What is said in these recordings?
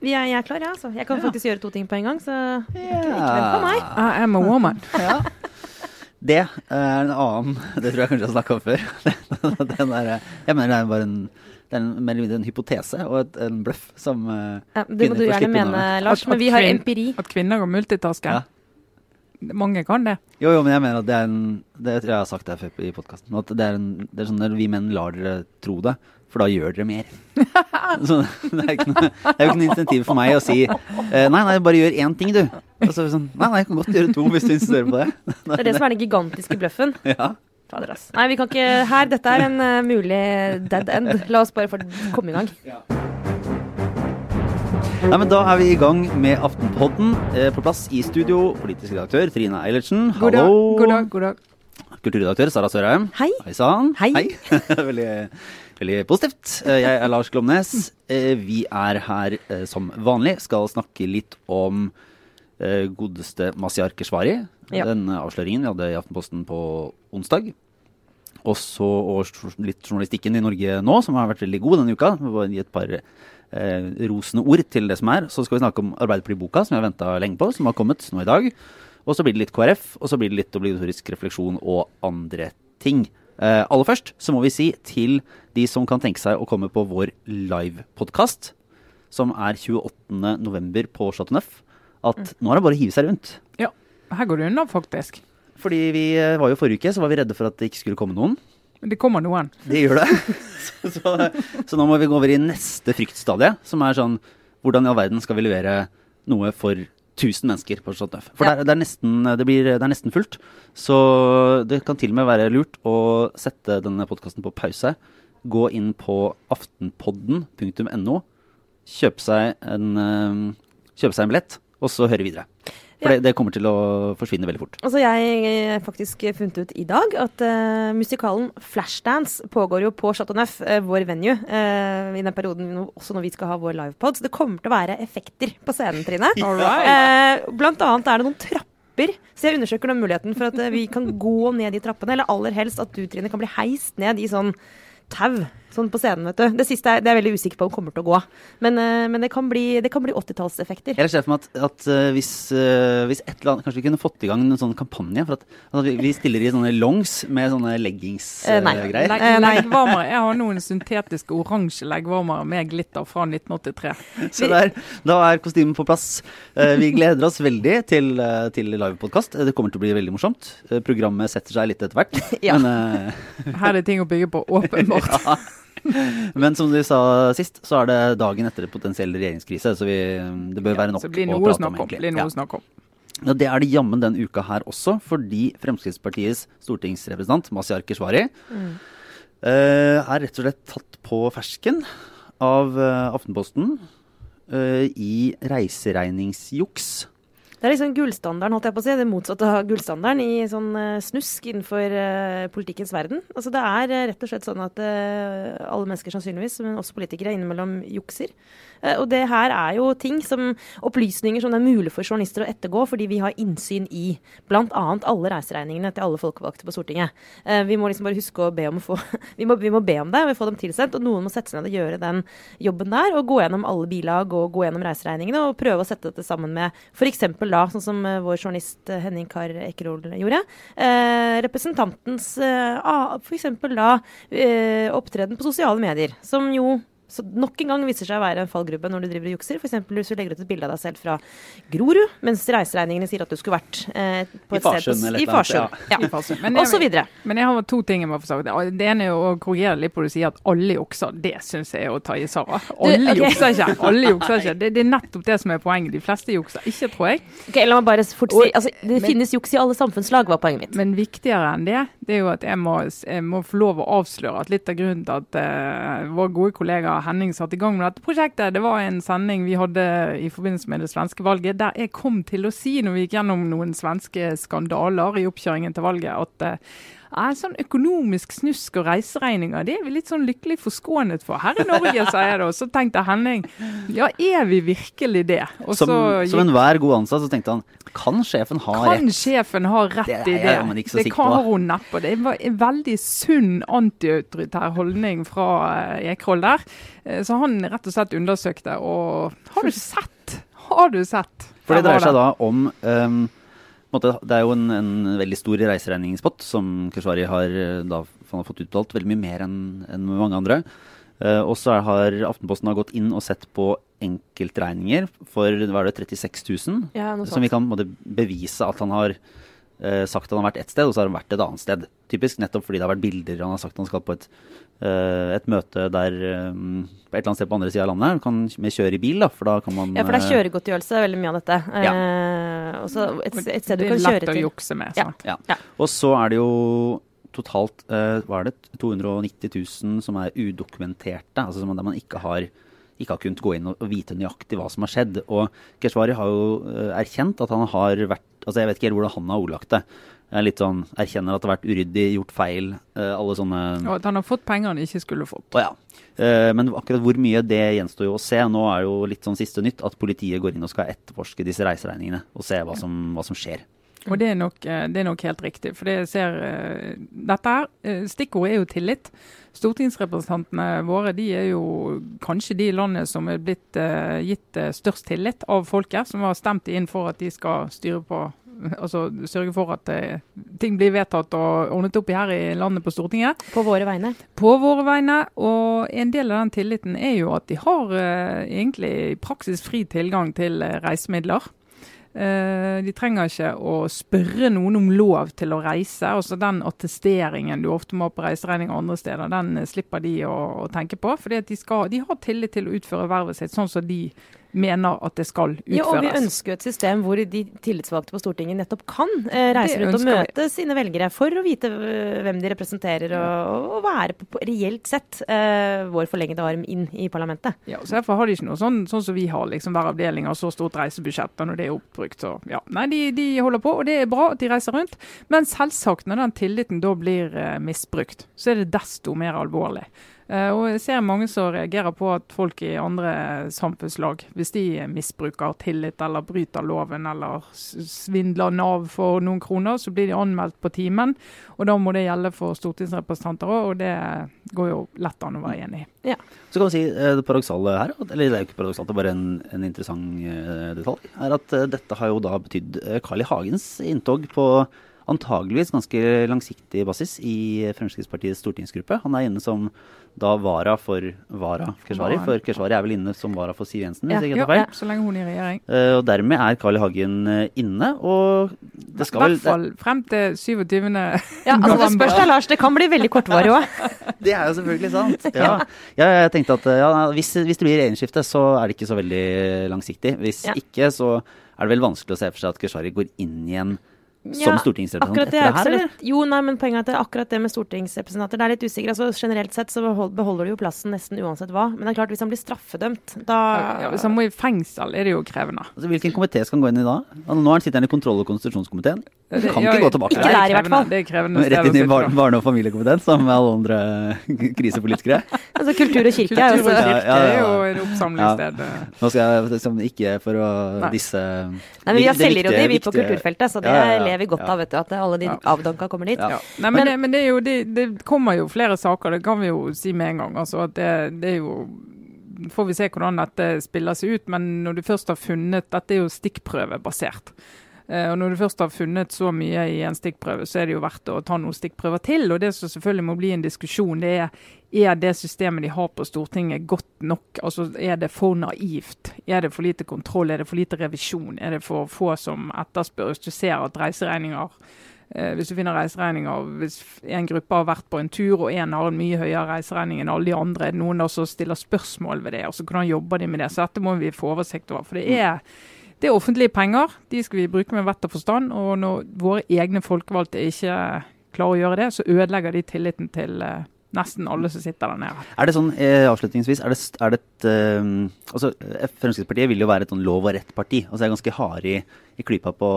Vi er, jeg er klar, ja, altså. Jeg kan Ja. faktisk gjøre to ting på en gang, så yeah. ikke vent på meg. I am a woman. Ja. Det er en annen Det tror jeg kanskje jeg har snakka om før. Den der, jeg mener det er bare en det er mer eller mindre en hypotese og et, en bløff som uh, Ja, det må du gjerne mene. Lars, At- men vi har empiri. At kvinner kan multitaske. Ja. Mange kan det. Jo, jo, men jeg mener at det er en Det tror jeg jeg har sagt det før i podkasten. At det er, en, det er sånn at vi menn lar dere tro det, for da gjør dere mer. Så det er, ikke noe, det er jo ikke noe insentiv for meg å si eh, nei, nei, bare gjør én ting, du. Og så er vi sånn Nei, nei, jeg kan godt gjøre to hvis du insisterer på det. Det er det som er den gigantiske bløffen. Ja. Fader, ass. Nei, vi kan ikke Her, dette er en eh, mulig dead end. La oss bare få komme i gang. Nei, men Da er vi i gang med Aftenpodden. Eh, på plass i studio, politisk redaktør Trine Eilertsen. God dag, Hallo. god dag. god dag. Kulturredaktør Sara Sørheim. Hei. Hei sann. Hei. veldig, veldig positivt. Eh, Jeg er Lars Glomnes. Eh, Vi er her eh, som vanlig. Skal snakke litt om godeste Masiar Keshvari. Ja. Den avsløringen vi hadde i Aftenposten på onsdag. Også og litt journalistikken i Norge nå, som har vært veldig god denne uka. Vi må gi et par eh, rosende ord til det som er. Så skal vi snakke om Arbeiderparti-boka, som jeg har venta lenge på, som har kommet nå i dag. Og så blir det litt KrF, og så blir det litt obligatorisk refleksjon og andre ting. Eh, aller først så må vi si til de som kan tenke seg å komme på vår livepodkast, som er 28.11. på Chateau Neuf, at nå er det bare å hive seg rundt. Ja, her går det unna, faktisk. Fordi vi eh, var jo forrige uke, så var vi redde for at det ikke skulle komme noen. Men det kommer noen. Det gjør det. så, så, så nå må vi gå over i neste fryktstadie, som er sånn Hvordan i all verden skal vi levere noe for 1000 mennesker på Chateau Neuf? For Ja. det, er, det, er nesten, det, blir, det er nesten fullt. Så det kan til og med være lurt å sette denne podkasten på pause. Gå inn på aftenpodden.no, kjøpe seg en, eh, seg en billett, og så høre videre. For Ja. det, det kommer til å forsvinne veldig fort. Altså, jeg har faktisk funnet ut i dag at uh, musikalen Flashdance pågår jo på Chateau Neuf, uh, vår venue, uh, i den perioden også når vi skal ha vår livepod. Så det kommer til å være effekter på scenen, Trine. Right. Eh, blant annet er det noen trapper. Så jeg undersøker nå muligheten for at vi kan gå ned de trappene, eller aller helst at du, Trine, kan bli heist ned i sånn tau sånn på scenen, vet du. Det siste er, det er jeg veldig usikker på om kommer til å gå. Men, eh, men det kan bli, det kan bli 80-tallseffekter. Jeg ser for meg at, at eh, hvis, eh, hvis et eller annet Kanskje vi kunne fått i gang en sånn kampanje for at, at vi, vi stiller i sånne longs med sånne leggingsgreier. nei. leggingsgreier. Leg, leggvarmere. Jeg har noen syntetiske oransje leggvarmere med glitter fra 1983. Så der, da er kostymen på plass. Vi gleder oss veldig til, uh, til livepodkast. Det kommer til å bli veldig morsomt. Programmet setter seg litt etter hvert. Ja. Men, uh... Her er det ting å bygge på, åpenbart. men som du sa sist, så er det dagen etter en potensiell regjeringskrise. Så vi, det bør være nok å prate om, egentlig. Blir noe Ja. å snakke om. Ja, Det er det jammen den uka her også, fordi Fremskrittspartiets stortingsrepresentant Masiar Keshvari eh, er rett og slett tatt på fersken av eh, Aftenposten eh, i reiseregningsjuks. Det er liksom gullstandarden, holdt jeg på å si. Det motsatte av gullstandarden i sånn eh, snusk innenfor eh, politikkens verden. Altså det er eh, rett og slett sånn at alle mennesker sannsynligvis, men også politikere, innimellom jukser. Og det her er jo ting som opplysninger som det er mulig for journalister å ettergå, fordi vi har innsyn i bl.a. alle reiseregningene til alle folkevalgte på Stortinget. Vi må liksom bare huske å be om å få vi, må, vi må be om det, og vi får dem tilsendt, og noen må sette seg ned og gjøre den jobben der, og gå gjennom alle bilag og gå gjennom reiseregningene, og prøve å sette dette sammen med f.eks. da, sånn som eh, vår journalist eh, Henning Kar Ekerol gjorde, eh, representantens eh, f.eks. da eh, opptreden på sosiale medier, som jo så nok en gang viser seg å være en fallgruppe når du driver og jukser. F.eks. hvis du legger ut et bilde av deg selv fra Grorud, mens reiseregningene sier at du skulle vært eh, på I et Farsund sted i Farsund. Ja. I. Men Og så videre. men jeg har to ting jeg må få sagt. Det ene er å korrigere litt på det du sier at alle jukser. Det syns jeg er å ta i Sara. Alle okay. jukser ikke. Alle jukser ikke. Det, det er nettopp det som er poenget. De fleste jukser ikke, tror jeg. Ok, La meg bare fort si altså, Det men- finnes juks i alle samfunnslag, var poenget mitt. Men viktigere enn det, det er jo at jeg må, jeg må få lov å avsløre at litt av grunnen til at uh, vår gode kollega Henning satte i gang med dette prosjektet, det var en sending vi hadde i forbindelse med det svenske valget, der jeg kom til å si, når vi gikk gjennom noen svenske skandaler i oppkjøringen til valget, at eh, sånn økonomisk snusk og reiseregninger, det er vi litt sånn lykkelig forskånet for her i Norge, sier jeg da. Så tenkte Henning, ja er vi virkelig det? Og som, gikk, som enhver god ansatt så tenkte han, kan sjefen ha kan rett? Kan sjefen ha rett det i det? det kan hun neppe. Det var en veldig sunn antiautoritær holdning fra eh, Ekroll der. Eh, så han rett og slett undersøkte, og har du sett? Har du sett? For det dreier seg da om um, det er jo en, en veldig stor reiseregningspott som Keshvari har, da, han har fått utbetalt. Veldig mye mer enn en mange andre. Uh, og så har Aftenposten har gått inn og sett på enkeltregninger for hva er det, 36 000. Ja, som vi kan måtte, bevise at han har uh, sagt at han har vært ett sted, og så har han vært et annet sted. Typisk nettopp fordi det har vært bilder. Han har sagt at han skal på et, uh, et møte der um, på et eller annet sted på andre sida av landet. Kan med kjøre i bil, da, for da kan man Ja, for det er kjøregodtgjørelse veldig mye av dette. Ja. også et, et sted du kan kjøre til. Det er lett å jukse med. sant? Ja. ja. Og så er det jo totalt uh, hva er det, 290 000 som er udokumenterte, altså som, der man ikke har, ikke har kunnet gå inn og, og, vite nøyaktig hva som har skjedd. Og Keshvari har jo uh, erkjent at han har vært altså Jeg vet ikke helt hvordan han har ordlagt det. Jeg litt sånn, erkjenner at det har vært uryddig, gjort feil. Uh, alle sånne Og at han har fått penger han ikke skulle fått. Å, ja. men akkurat hvor mye det gjenstår jo å se. Nå er jo litt sånn siste nytt at politiet går inn og skal etterforske disse reiseregningene og se hva som, hva som skjer. Og det er, nok, eh, det er nok, helt riktig. For det ser, eh, dette her, eh, Stikkordet er jo tillit. Stortingsrepresentantene våre de er jo kanskje de i landet som er blitt gitt størst tillit av folket, som har stemt inn for at de skal styre på altså sørge for at ting blir vedtatt og ordnet opp i her i landet på Stortinget. På våre vegne? På våre vegne. Og en del av den tilliten er jo at de har egentlig i praksis fri tilgang til reisemidler. Uh, de trenger ikke å spørre noen om lov til å reise. altså Den attesteringen du ofte må på reiseregning andre steder, den slipper de å, å tenke på. fordi de, de, har tillit til å utføre vervet sitt sånn som de mener at det skal utføres. Ja, og Vi ønsker et system hvor de tillitsvalgte på Stortinget nettopp kan eh, reise rundt og møte vi. sine velgere for å vite hvem de representerer, og, og være på, på, reelt sett eh, vår forlengede arm inn i parlamentet. Ja, så Derfor har de ikke noe sånn, sånn som vi har, liksom hver avdeling har så stort reisebudsjett, og når det er oppbrukt. Så, ja. Nei, de, de, holder på, og det er bra at de reiser rundt. Men selvsagt, når den tilliten da blir eh, misbrukt, så er det desto mer alvorlig. Eh, og jeg ser mange som reagerer på at folk i andre samfunnslag, hvis de misbruker tillit eller bryter loven eller svindler Nav for noen kroner, så blir de anmeldt på timen. Og da må det gjelde for stortingsrepresentanter òg, og det går jo lett an å være enig i. Ja. Så kan man si eh, det paradoksale her, eller det er jo ikke paradoksalt, det er bare en, en interessant uh, detalj, er at dette har jo da betydd Carl I. Hagens inntog på antageligvis ganske langsiktig basis i Fremskrittspartiets stortingsgruppe. Han er inne som da vara for Vara Keshvari, for Keshvari er vel inne som vara for Siv Jensen, hvis ja, ikke tar feil. Ja, så lenge hun er i regjering. Uh, og dermed er Carl I. Hagen uh, inne, og det skal vel I hvert fall frem til 27. Ja, altså det spørs da, Lars. Det kan bli veldig kortvarig òg. det er jo selvfølgelig sant. Ja, ja jeg tenkte at ja, hvis, hvis, det blir regjeringsskifte, så er det ikke så veldig langsiktig. Hvis ikke, så er det vel vanskelig å se for seg at Keshvari går inn igjen som ja, stortingsrepresentant etter det her, eller? Jo, nei, men poenget er at akkurat det med stortingsrepresentanter, det er litt usikkert. Altså, generelt sett så beholder du jo plassen nesten uansett hva. Men det er klart, hvis han blir straffedømt, da ja, Hvis han må i fengsel, er det jo krevende. Altså, hvilken komité skal han gå inn i da? Altså, nå er sitter han i kontroll- og konstitusjonskomiteen. Du kan ja, ikke gå tilbake ikke der. i hvert fall. Det er krevende Rett inn i barne- og familiekomiteen, som med alle andre krisepolitikere. altså kultur og kirke er jo også ja, er jo et oppsamlingssted. Nå skal jeg liksom ikke for å disse Nei, men Vi har selvrådig, vi på kulturfeltet, så det lever vi godt av. vet du, At alle de avdanka kommer dit. Nei, men, men, men det, jo, det, det, kommer jo flere saker, det kan vi jo si med en gang. Altså at det, det er jo får vi se hvordan dette spiller seg ut. Men når du først har funnet Dette er jo stikkprøvebasert. Eh, og Når du først har funnet så mye i en stikkprøve, så er det jo verdt å ta noen stikkprøver til. Og Det som selvfølgelig må bli en diskusjon, det er er det systemet de har på Stortinget godt nok? Altså, Er det for naivt? Er det for lite kontroll? Er det for lite revisjon? Er det for få som etterspør? Hvis du ser at reiseregninger eh, hvis du finner reiseregninger hvis en gruppe har vært på en tur og en har en mye høyere reiseregning enn alle de andre, er det noen som stiller spørsmål ved det? og så Hvordan jobber de med det? Så dette må vi få oversikt over. for det er det er offentlige penger. De skal vi bruke med vett og forstand. Og når våre egne folkevalgte ikke klarer å gjøre det, så ødelegger de tilliten til, eh, nesten alle som sitter der nede. Er det sånn, eh, avslutningsvis, er det, er det et eh, altså, eh, Fremskrittspartiet vil jo være et sånn lov og rett-parti. altså er ganske harde i, i klypa på,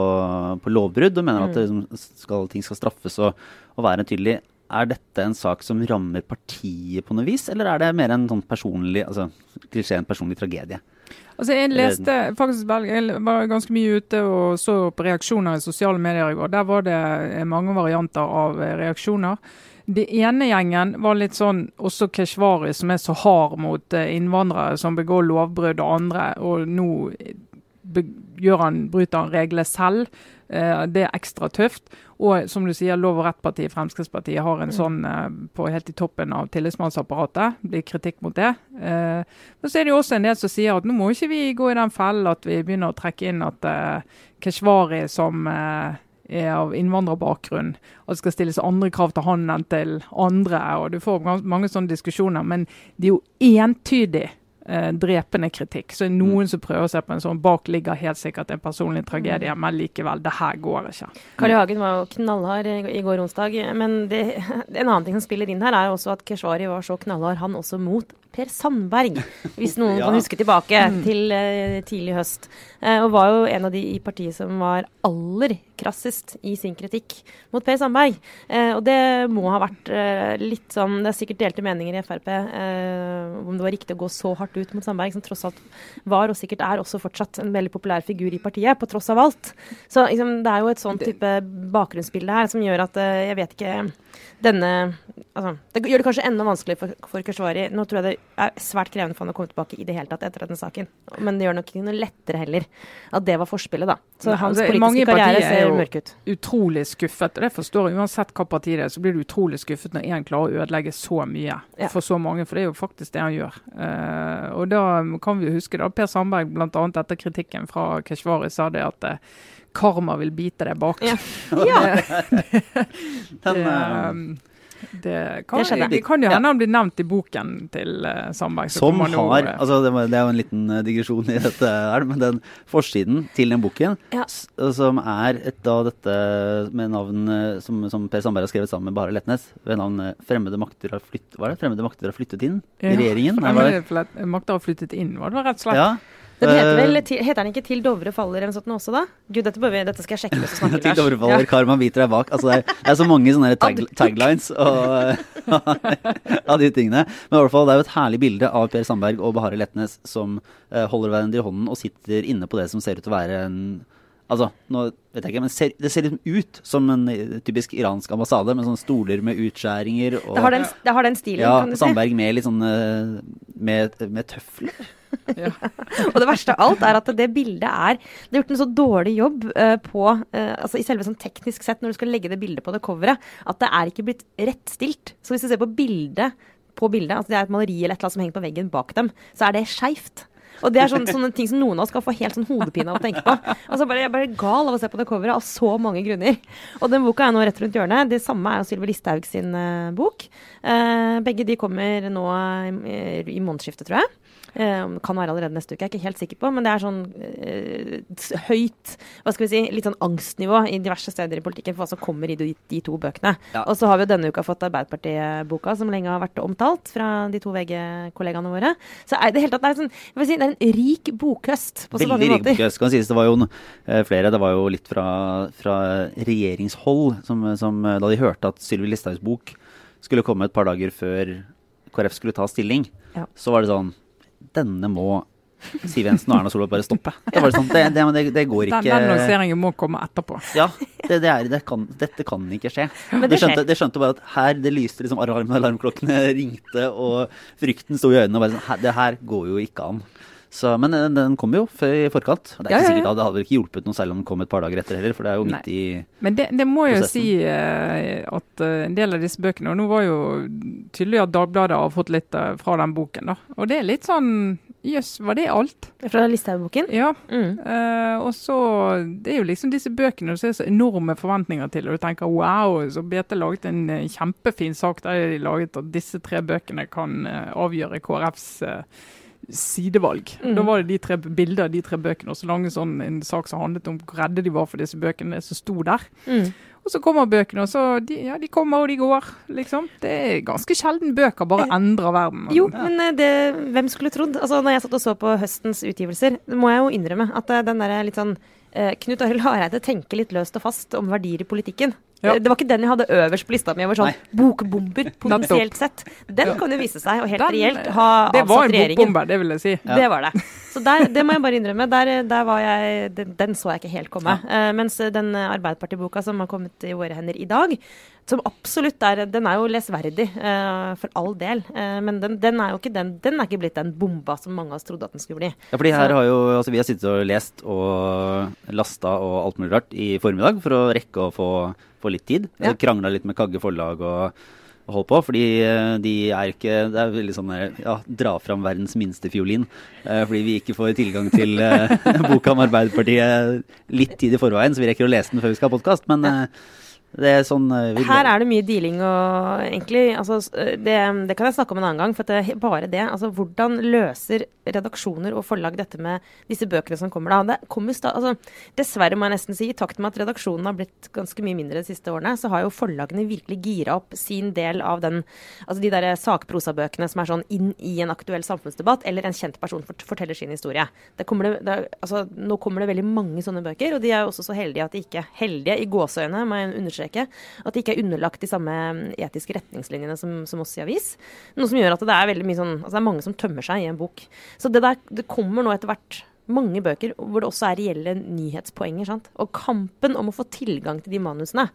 på lovbrudd og mener at det, skal, ting skal straffes og, og være tydelig. Er dette en sak som rammer partiet på noe vis, eller er det mer en sånn personlig altså, klisjé, en personlig tragedie? Altså Jeg leste faktisk jeg var ganske mye ute og så på reaksjoner i sosiale medier i går. Der var det mange varianter av reaksjoner. Det ene gjengen var litt sånn også Keshvari, som er så hard mot eh, innvandrere som begår lovbrudd og andre. Og nå gjør han, bryter han reglene selv. Eh, det er ekstra tøft. Og som du sier, Lov og rett-partiet Fremskrittspartiet har en mm. sånn eh, på helt i toppen av tillitsmannsapparatet. Blir kritikk mot det. Men så er det jo også en del som sier at nå må ikke vi gå i den fellen at vi begynner å trekke inn at Keshvari som er av innvandrerbakgrunn, og det skal stilles andre krav til han enn til andre. og Du får mange sånne diskusjoner, men det er jo entydig eh, drepende kritikk. Så er noen mm. som prøver å se på en sånn bak ligger helt sikkert en personlig tragedie, mm. men likevel, det her går ikke. Kari I. Hagen var jo knallhard i går onsdag, men det, en annen ting som spiller inn her, er også at Keshvari var så knallhard, han også mot Per Sandberg, hvis noen ja. kan huske tilbake mm. til eh, tidlig høst. Uh, og var jo en av de i partiet som var aller krassest i sin kritikk mot Per Sandberg. Uh, og det må ha vært litt sånn Det er sikkert delte meninger i Frp om det var riktig å gå så hardt ut mot Sandberg, som tross alt var, og sikkert er også fortsatt, en veldig populær figur i partiet, på tross av alt. Så liksom, det er jo et sånn type bakgrunnsbilde her som gjør at jeg vet ikke denne altså, Det gjør det kanskje enda vanskeligere for, for Keshvari. Nå tror jeg det er svært krevende for han å komme tilbake i det hele tatt etter denne saken. Men det gjør nok ikke noe lettere heller at det var forspillet, da. Så Nei, hans altså, politiske karriere ser mørk ut. Utrolig skuffet. og det forstår jeg. Uansett hva parti det er, så blir du utrolig skuffet når én klarer å ødelegge så mye ja. for så mange. For det er jo faktisk det han gjør. Uh, og da kan vi huske da Per Sandberg bl.a. etter kritikken fra Keshvari sa det at uh, karma vil bite deg bak. Ja. ja. Den, det, um, det, kan, det, det kan jo hende han blir nevnt i boken til uh, Sandberg. Som har altså det, det, er jo en liten uh, digresjon i dette, her, men den forsiden til den boken, ja. som er et, da dette med navn som, som, Per Sandberg har skrevet sammen med Bare Letnes, ved navn 'Fremmede makter har flyttet', var det? Fremmede makter har flyttet inn ja. i regjeringen? Fremmede makter har flyttet inn, var det rett og slett. Ja. Den heter, vel, eh, heter den ikke 'Til Dovre faller' eller noe sånt også, da? Gud, dette, vi, dette skal jeg sjekke mens du snakker. til Dovre faller, ja. karma biter deg bak. Altså, det, er, det, er, så mange sånne tag, taglines og, av de tingene. Men i hvert fall, det er jo et herlig bilde av Per Sandberg og Bahareh Letnes som uh, holder hverandre i hånden og sitter inne på det som ser ut til å være en Altså, nå vet jeg ikke, men ser, det ser liksom ut som en typisk iransk ambassade, med sånne stoler med utskjæringer. Og, det, har den, det har den stilen, ja, kan du si. Sandberg med litt sånn med, med tøfler. Og det verste av alt er at det bildet er Det er gjort en så dårlig jobb uh, på uh, altså i selve sånn teknisk sett, når du skal legge det bildet på det coveret, at det er ikke blitt rettstilt. Så hvis du ser på bildet på bildet, altså det er et maleri eller et eller annet som henger på veggen bak dem, så er det skeivt. Og det er sånne, sånne, ting som noen av oss skal få helt sånn hodepine av å tenke på. Altså bare, jeg er bare gal av å se på det coveret av så mange grunner. Og den boka er nå rett rundt hjørnet. Det samme er jo Sylvi Listhaug sin uh, bok. Uh, begge de kommer nå i, i månedsskiftet, tror jeg. Uh, kan være allerede neste uke, jeg er ikke helt sikker på. Men det er sånn uh, høyt hva skal vi si, litt sånn angstnivå i diverse steder i politikken for hva som kommer i de, de to bøkene. Ja. Og så har vi jo denne uka fått Arbeiderpartiet-boka, som lenge har vært omtalt fra de to VG-kollegaene våre. Så er det, helt det, er sånn, si, det er en rik bokhøst på så Veldig mange måter. Veldig rik bokhøst, kan sies. Det var jo uh, flere. Det var jo litt fra, fra regjeringshold som, som, da de hørte at Sylvi Listhaugs bok skulle komme et par dager før KrF skulle ta stilling, ja. så var det sånn denne må Siv Jensen og Erna Solberg bare stoppe. Det var sånn, det, det, det går ikke Den annonseringen må komme etterpå. Ja, det, er, kan, dette kan ikke skje. Det, skjønte, det skjønte bare at her det lyste liksom alarm, alarmklokkene ringte, og frykten sto i øynene. og bare sånn, Det her går jo ikke an. Så, men den, den kom jo før i forkant. Det er ikke ja, ja, ja. sikkert det hadde ikke hjulpet noe selv om den kom et par dager etter heller, for det er jo midt Nei. i Men det, det må jo si uh, at uh, en del av disse bøkene Og nå var jo tydelig at Dagbladet har fått litt uh, fra den boken, da. Og det er litt sånn Jøss, yes, var det alt? Fra Listhaug-boken? Ja. Mm. og så Det er jo liksom disse bøkene du ser så enorme forventninger til, og du tenker wow, så BT laget en kjempefin sak der de laget at disse tre bøkene kan avgjøre KrFs sidevalg. Mm. Da var det de tre bilder av de tre bøkene, og så lange sånn en sak som handlet om hvor redde de var for disse bøkene som sto der. Mm. Og så kommer bøkene, og så de, ja, de kommer og de går, liksom. Det er ganske sjelden bøker bare endrer verden. Jo, men eh, det, hvem skulle trodd? Altså, når jeg satt og så på høstens utgivelser, må jeg jo innrømme at eh, den der litt sånn eh, Knut Arild Hareide tenker litt løst og fast om verdier i politikken. Ja. Det var ikke den jeg hadde øverst på lista mi over sånn Nei. bokbomber, potensielt sett. Den kan jo vise seg å helt Den- reelt ha det var en bokbomber, det vil jeg si. Ja. Det var det. Så der, det må jeg bare innrømme. Der, der var jeg, den, den så jeg ikke helt komme. Eh, mens den Arbeiderpartiboka som har kommet i våre hender i dag, som absolutt er Den er jo lesverdig, uh, for all del. Uh, men den, den er jo ikke den, den er ikke blitt den bomba som mange av oss trodde at den skulle bli. Ja, fordi her Så- har jo, altså Vi har sittet og lest og lasta og alt mulig rart i formiddag for å rekke å få, få litt tid. Ja. Krangla litt med Kagge forlag og, og på, fordi eh, de er ikke Det er veldig sånn ja, dra fram verdens minste fiolin. eh, fordi vi ikke får tilgang til eh, boka om Arbeiderpartiet litt tid i forveien, så vi rekker å lese den før vi skal ha podkast. Men er sånn uh, Her er det mye dealing og egentlig altså, det, det kan jeg snakke om en annen gang. For at det, bare det, altså hvordan løser redaksjoner og forlag dette med disse bøkene som kommer da? Det kommer altså, dessverre må jeg nesten si, i takt med at redaksjonen har blitt ganske mye mindre de siste årene, så har jo forlagene virkelig gira opp sin del av den, altså de der sakprosabøkene som er sånn inn i en aktuell samfunnsdebatt, eller en kjent person fort, forteller sin historie. Det kommer det, det, er- altså, nå kommer det veldig mange sånne bøker, og de er jo også så heldige at de ikke heldige i gåseøyne, må jeg understreke, at de ikke er underlagt de samme mm, etiske retningslinjene som, som oss i avis. Noe som gjør at det er mye sånn, altså det er mange som tømmer seg i en bok. Så det der, det kommer nå etter hvert mange bøker hvor det også er reelle nyhetspoenger. sant? Og kampen om å få tilgang til de manusene,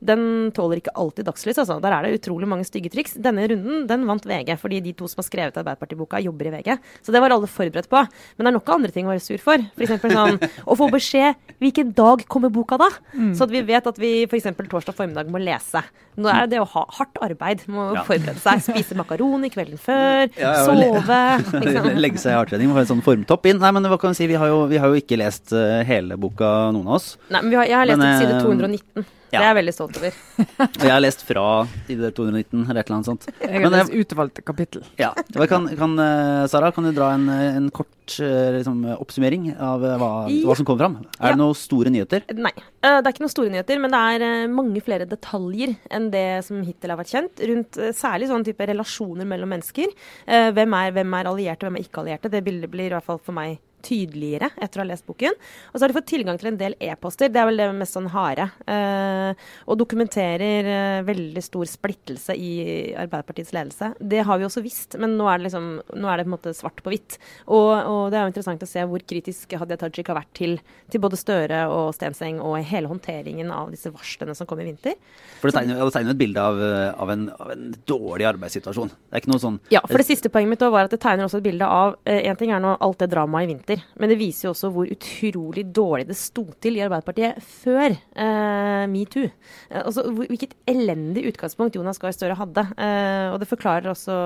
den tåler ikke alltid dagslys. Altså. Der er det utrolig mange stygge triks. Denne runden den vant VG, fordi de to som har skrevet Arbeiderpartiboka, jobber i VG. Så det var alle forberedt på. Men det er nok av andre ting å være sur for. F.eks. sånn å få beskjed hvilken dag kommer boka da? Mm. Så at vi vet at vi f.eks. torsdag formiddag må lese. Nå er det å ha hardt arbeid. å ja. forberede seg. Spise makaroni kvelden før. Ja, ja, sove. Liksom. Legge seg i hardtrening og få en sånn formtopp inn. Nei, men hva kan vi si? Vi har jo, vi har jo ikke lest eh, hele boka, noen av oss. Nei, men har, jeg har lest men, side eh, 219. Ja. Det er jeg veldig stolt over. jeg har lest fra ID 219 eller et eller annet sånt. Jeg har eh, lest utvalgte kapittel. Ja. Kan, kan, eh, Sara, kan du dra en, eh, en kort liksom, oppsummering av hva, hva, som kom fram? Er ja. det noen store nyheter? Nei. Det er ikke noen store nyheter, men det er mange flere detaljer enn det som hittil har vært kjent. Rundt særlig sånn type relasjoner mellom mennesker. Hvem er, hvem er allierte, hvem er ikke allierte. Det bildet blir i hvert fall for meg tydeligere etter å ha lest boken. Og så har de fått tilgang til en del e-poster. Det er vel det mest sånn harde. Eh, og dokumenterer eh, veldig stor splittelse i Arbeiderpartiets ledelse. Det har vi også visst, men nå er det liksom nå er det på en måte svart på hvitt. Og, og det er jo interessant å se hvor kritisk Hadia Tajik har vært til, til både Støre og Stenseng og hele håndteringen av disse varslene som kom i vinter. For det tegner, det tegner et bilde av, eh, av, en, av en dårlig arbeidssituasjon. Det er ikke noe sånn Ja, for det siste poenget mitt var at det tegner også et bilde av En ting er nå alt det dramaet i vinter, men det viser jo også hvor utrolig dårlig det sto til i Arbeiderpartiet før eh, metoo. Eh, altså hvilket elendig utgangspunkt Jonas Gahr Støre hadde. Eh, og det forklarer også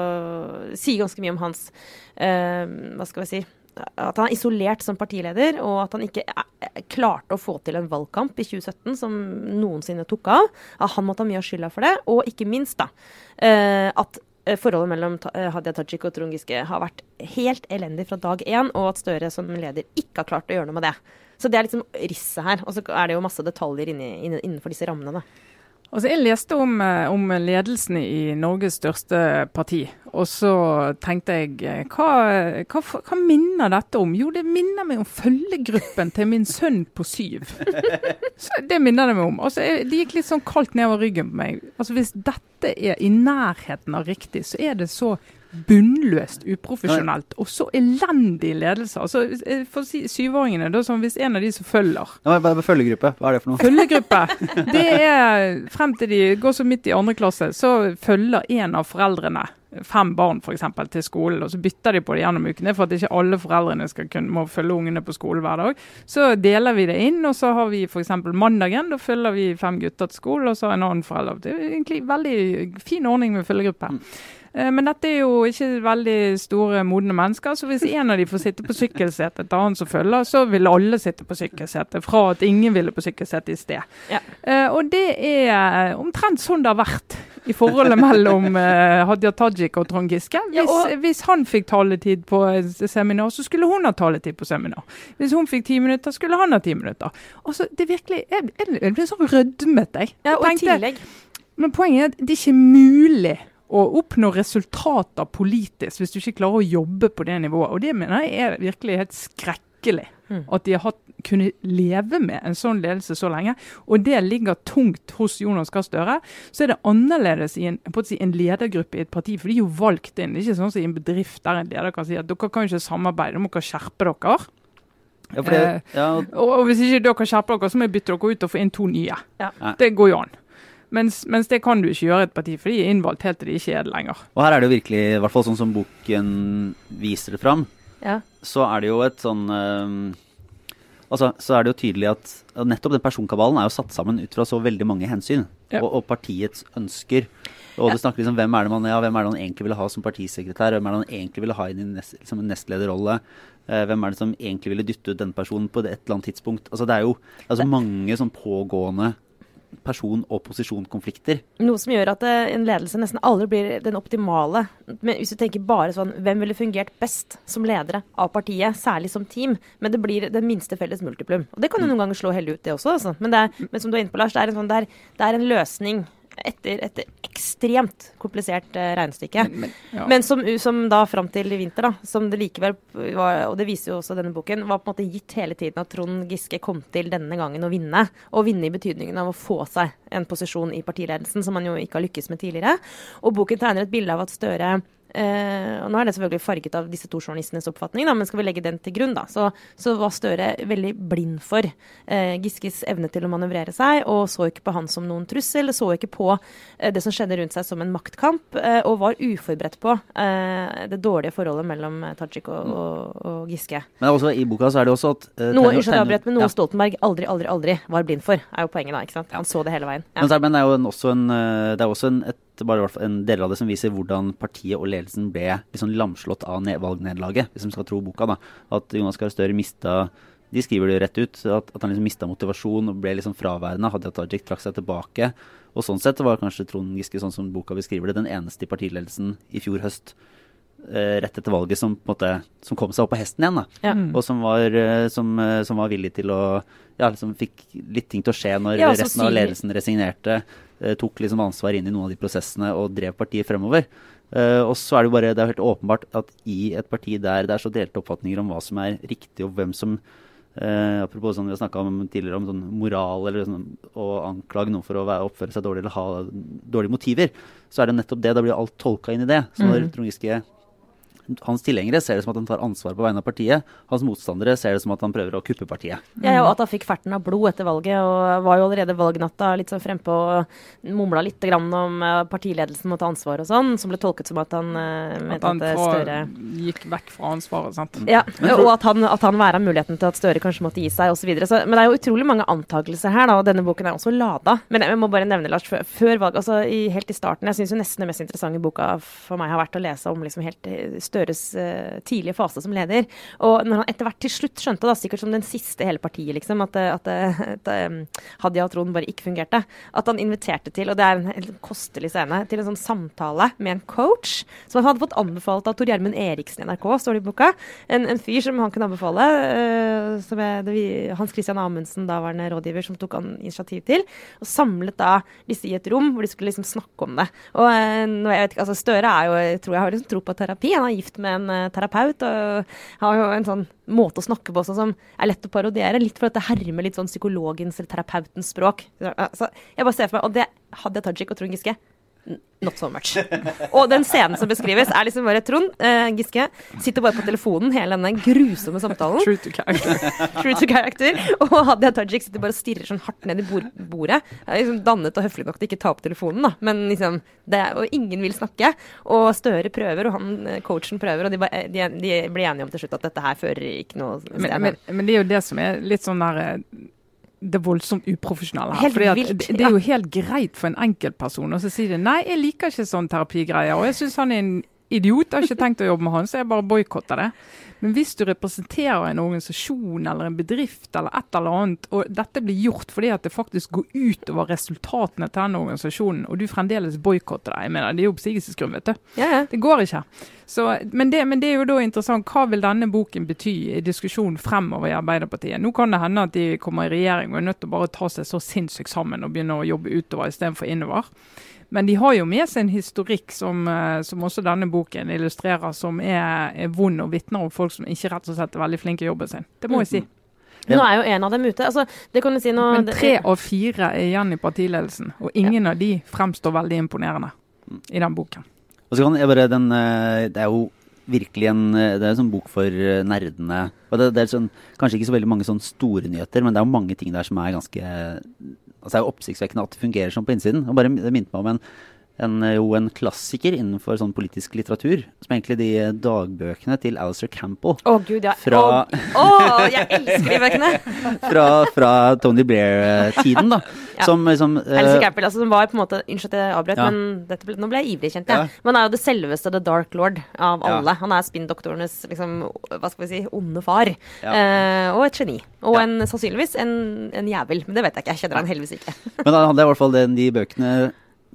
Sier ganske mye om hans eh, Hva skal vi si at han er isolert som partileder, og at han ikke eh, klarte å få til en valgkamp i 2017 som noensinne tok av. At han måtte ha mye av skylda for det. Og ikke minst da, eh, at forholdet mellom eh, Hadia Tajik og Trond Giske har vært helt elendig fra dag én, og at Støre som leder ikke har klart å gjøre noe med det. Så det er liksom risset her. Og så er det jo masse detaljer inni, innenfor disse rammene. da. Altså, jeg leste om, eh, om ledelsen i Norges største parti, og så tenkte jeg eh, hva, hva, hva minner dette om? Jo, det minner meg om følgegruppen til min sønn på syv. Så det minner det meg om. Altså, jeg, det gikk litt sånn kaldt nedover ryggen på meg. Altså, Hvis dette er i nærheten av riktig, så er det så bunnløst uprofesjonelt og så elendig ledelse. Altså, eh, For si syvåringene, da, som hvis en av de som følger ja, er Følgegruppe, hva er det for noe? Følgegruppe. Det er frem til de går så midt i andre klasse, så følger en av foreldrene fem barn for eksempel, til skolen, og så bytter de på det gjennom ukene for at ikke alle foreldrene skal kunne, må følge ungene på skolen hver dag. Så deler vi det inn, og så har vi f.eks. mandagen. Da følger vi fem gutter til skolen, og så en annen forelder. Det er egentlig en veldig fin ordning med følgegruppe. Eh, Men dette er jo ikke veldig store, modne mennesker, så hvis en av de får sitte på sykkelsetet etter han som følger, så vil alle sitte på sykkelsetet, fra at ingen ville på sykkelsetet i sted. Ja. Eh, og det er omtrent sånn det har vært i forholdet mellom eh, Hadia Tajik og Trond Giske. Hvis, Ja, og- hvis han fikk taletid på seminar, så skulle hun ha taletid på seminar. Hvis hun fikk ti minutter, skulle han ha ti minutter. Altså, det er virkelig, Jeg, jeg, jeg ble så rødmet, jeg. Ja, og tenkte- tillegg Men poenget er at det er ikke mulig å oppnå resultater politisk hvis du ikke klarer å jobbe på det nivået. Og det mener jeg er virkelig helt skrekkelig. Mm. At de har hatt, kunnet leve med en sånn ledelse så lenge. Og det ligger tungt hos Jonas Gahr Støre. Så er det annerledes i en, på å si, en ledergruppe i et parti, for de er jo valgt inn. Det er ikke sånn som i en bedrift der en leder kan si at dere kan ikke samarbeide, dere må skjerpe dere. Ja, for det, Eh, ja, Og, og hvis ikke dere skjerper dere, så må jeg bytte dere ut og få inn to nye. Ja. Det går jo an. Mens, mens det kan du ikke gjøre i et parti, for de er innvalgt helt til de ikke er det lenger. og her er det jo virkelig, i hvert fall sånn som boken viser det fram, Ja. så er det jo et sånn eh, Altså, så er det jo tydelig at, nettopp den personkabalen er jo satt sammen ut fra så veldig mange hensyn. Ja. Og, og partiets ønsker. Og du snakker liksom hvem er det man ja, hvem er det man egentlig ville ha som partisekretær? Hvem er det man egentlig ville ha inn i nest, liksom en nestlederrolle? Eh, hvem er det som egentlig ville dytte ut den personen på et eller annet tidspunkt? Altså Det er jo altså, mange sånn pågående person- og posisjonkonflikter. Noe som gjør at eh, en ledelse nesten aldri blir den optimale. Men hvis du tenker bare sånn, hvem ville fungert best som ledere av partiet, særlig som team? Men det blir det minste felles multiplum. Og det kan jo noen ganger slå heldig ut, det også. Altså. Men, det er, men som du er inne på, Lars, det er en, sånn, det er, det er en løsning etter et ekstremt komplisert eh, regnestykke. Men, ja. Men som, som da fram til i vinter, da, som det likevel var, og det viser jo også denne boken, var på en måte gitt hele tiden at Trond Giske kom til denne gangen å vinne. Og vinne i betydningen av å få seg en posisjon i partiledelsen, som han jo ikke har lykkes med tidligere. Og boken tegner et bilde av at Støre og Nå er det selvfølgelig farget av disse to journalistenes oppfatning, da, men skal vi legge den til grunn, da, så, så var Støre veldig blind for eh, Giskes evne til å manøvrere seg, og så ikke på han som noen trussel, så ikke på eh, det som skjedde rundt seg som en maktkamp, eh, og var uforberedt på eh, det dårlige forholdet mellom eh, Tajik og, og, og Giske. Men også i boka så er det også at eh, Noe, avbrøt, men noe Ja. Stoltenberg aldri, aldri, aldri var blind for, er jo poenget da. ikke sant? Han så det hele veien. Men, Ja. men det er jo en, også en, eh, det er også en, et, bare i hvert fall en del av det som viser hvordan partiet og ledelsen ble liksom lamslått av ned- valgnederlaget, hvis vi skal tro boka. da. At Jonas Gahr Støre mista De skriver det jo rett ut, at, at han liksom mista motivasjon og ble liksom fraværende. Hadia Tajik trakk seg tilbake. Og sånn sett var kanskje Trond Giske, sånn som boka beskriver det, den eneste i partiledelsen i fjor høst eh, rett etter valget som på en måte som kom seg opp på hesten igjen. da. Ja. Mm. Og som var, eh, som, eh, som var villig til å Ja, liksom fikk litt ting til å skje når Ja, altså resten av ledelsen resignerte. Eh, tok liksom ansvar inn i noen av de prosessene og drev partiet fremover. Uh, og så er det jo bare, det er helt åpenbart at i et parti der det er så delte oppfatninger om hva som er riktig, og hvem som uh, Apropos sånn vi har snakka om tidligere, om sånn moral eller sånn, å anklage noen for å være, oppføre seg dårlig eller ha dårlige motiver, så er det nettopp det. Da blir alt tolka inn i det. Så når Mm. Trond Giske hans tilhengere ser det som at han tar ansvar på vegne av partiet. Hans motstandere ser det som at han prøver å kuppe partiet. Ja, og at han fikk ferten av blod etter valget, og var jo allerede valgnatta litt sånn frempå og mumla litt grann om eh, partiledelsen må ta ansvar og sånn, som ble tolket som at han uh, mente han at eh, Støre gikk vekk fra ansvaret. sant? ja, og at han, at han væra muligheten til at Støre kanskje måtte gi seg osv. Men det er jo utrolig mange antakelser her, da, og denne boken er også lada. Men jeg må bare nevne, Lars, før, før valget, altså i, helt i starten Jeg syns jo nesten det mest interessante boka for meg har vært å lese om liksom helt Støres eh, tidlige fase som leder. Og når han etter hvert til slutt skjønte, da, sikkert som den siste hele partiet, liksom, at, eh, at, eh, at eh, Hadia og Trond bare ikke fungerte, at han inviterte til, og det er en kostelig scene, til en sånn samtale med en coach som han hadde fått anbefalt av Tor Gjermund Eriksen i NRK, står det i boka. En, en fyr som han kunne anbefale. som er vi- Hans Christian Amundsen, daværende rådgiver, som tok han initiativ til. Og samlet da disse i et rom hvor de skulle liksom snakke om det. Og jeg vet ikke, altså Støre er jo, tror jeg har liksom tro på terapi. Han er gift med en eh, terapeut og har jo en sånn måte å snakke på som er lett å parodiere. Litt for at det hermer litt sånn psykologens eller terapeutens språk. Så, altså, jeg bare ser for meg, Og det hadde Tajik og Trond Giske. Not so much. Og den scenen som beskrives, er liksom bare Trond eh, Giske sitter bare på telefonen hele denne grusomme samtalen. True to character. True to character. Og Hadia Tajik sitter bare og stirrer sånn hardt ned i bord bordet. Er liksom dannet og høflig nok til ikke ta opp telefonen, da. Men liksom, det, og ingen vil snakke. Og Støre prøver, og han, eh, coachen prøver, og de, bare- de, de blir enige om til slutt at dette her fører ikke noe. Men, men, men det er jo det som er litt sånn der det voldsomt uprofesjonelle her. Fordi at det, det er jo helt greit for en enkeltperson å si det. Nei, jeg liker ikke sånn terapigreier. Og jeg syns han er en idiot, jeg har ikke tenkt å jobbe med han, så jeg bare boikotter det. Men hvis du representerer en organisasjon eller en bedrift eller et eller annet, og dette blir gjort fordi at det faktisk går utover resultatene til den organisasjonen, og du fremdeles boikotter det, jeg mener, det er jo oppsigelsesgrunn, vet du. Ja, ja. Det går ikke. Så, men, det, men, det, er jo da interessant. Hva vil denne boken bety i diskusjonen fremover i Arbeiderpartiet? Nå kan det hende at de kommer i regjering og er nødt til å bare ta seg så sinnssykt sammen og begynne å jobbe utover istedenfor innover. Men de har jo med seg en historikk som, eh, som også denne boken illustrerer, som er, er vond og vitner om folk som ikke rett og slett er veldig flinke i jobben sin. Det må jeg si. Ja. nå er jo en av dem ute. Altså, det kan du si nå, Men tre av fire er igjen i partiledelsen, og ingen ja. av de fremstår veldig imponerende i den boken. Og så kan jeg bare, den, eh, Det er jo virkelig en, eh, det er en sånn bok for nerdene. og det, det er sånn, Kanskje ikke så veldig mange sånn store nyheter, men det er jo mange ting der som er ganske altså det er jo oppsiktsvekkende at det fungerer sånn på innsiden. Og bare, det minte meg om en, en, jo en klassiker innenfor sånn politisk litteratur. Som egentlig de dagbøkene til Alistair Campbell. Å oh, gud, ja. Fra, oh, jeg elsker de bøkene! fra, fra, Tony Blair-tiden, da. Ja. Som, liksom uh, Alistair Campbell, altså, som var på en måte Unnskyld at jeg avbrøt, ja. men ble, nå ble jeg ivrig, kjent, jeg. Ja. Men han er jo det selveste The Dark Lord av alle. Han er spinndoktorenes liksom, hva skal vi si, onde far. Uh, og et geni. Og en, sannsynligvis en, en, jævel. Men det vet jeg ikke. Jeg kjenner han heldigvis ikke. men han hadde i hvert fall den, de bøkene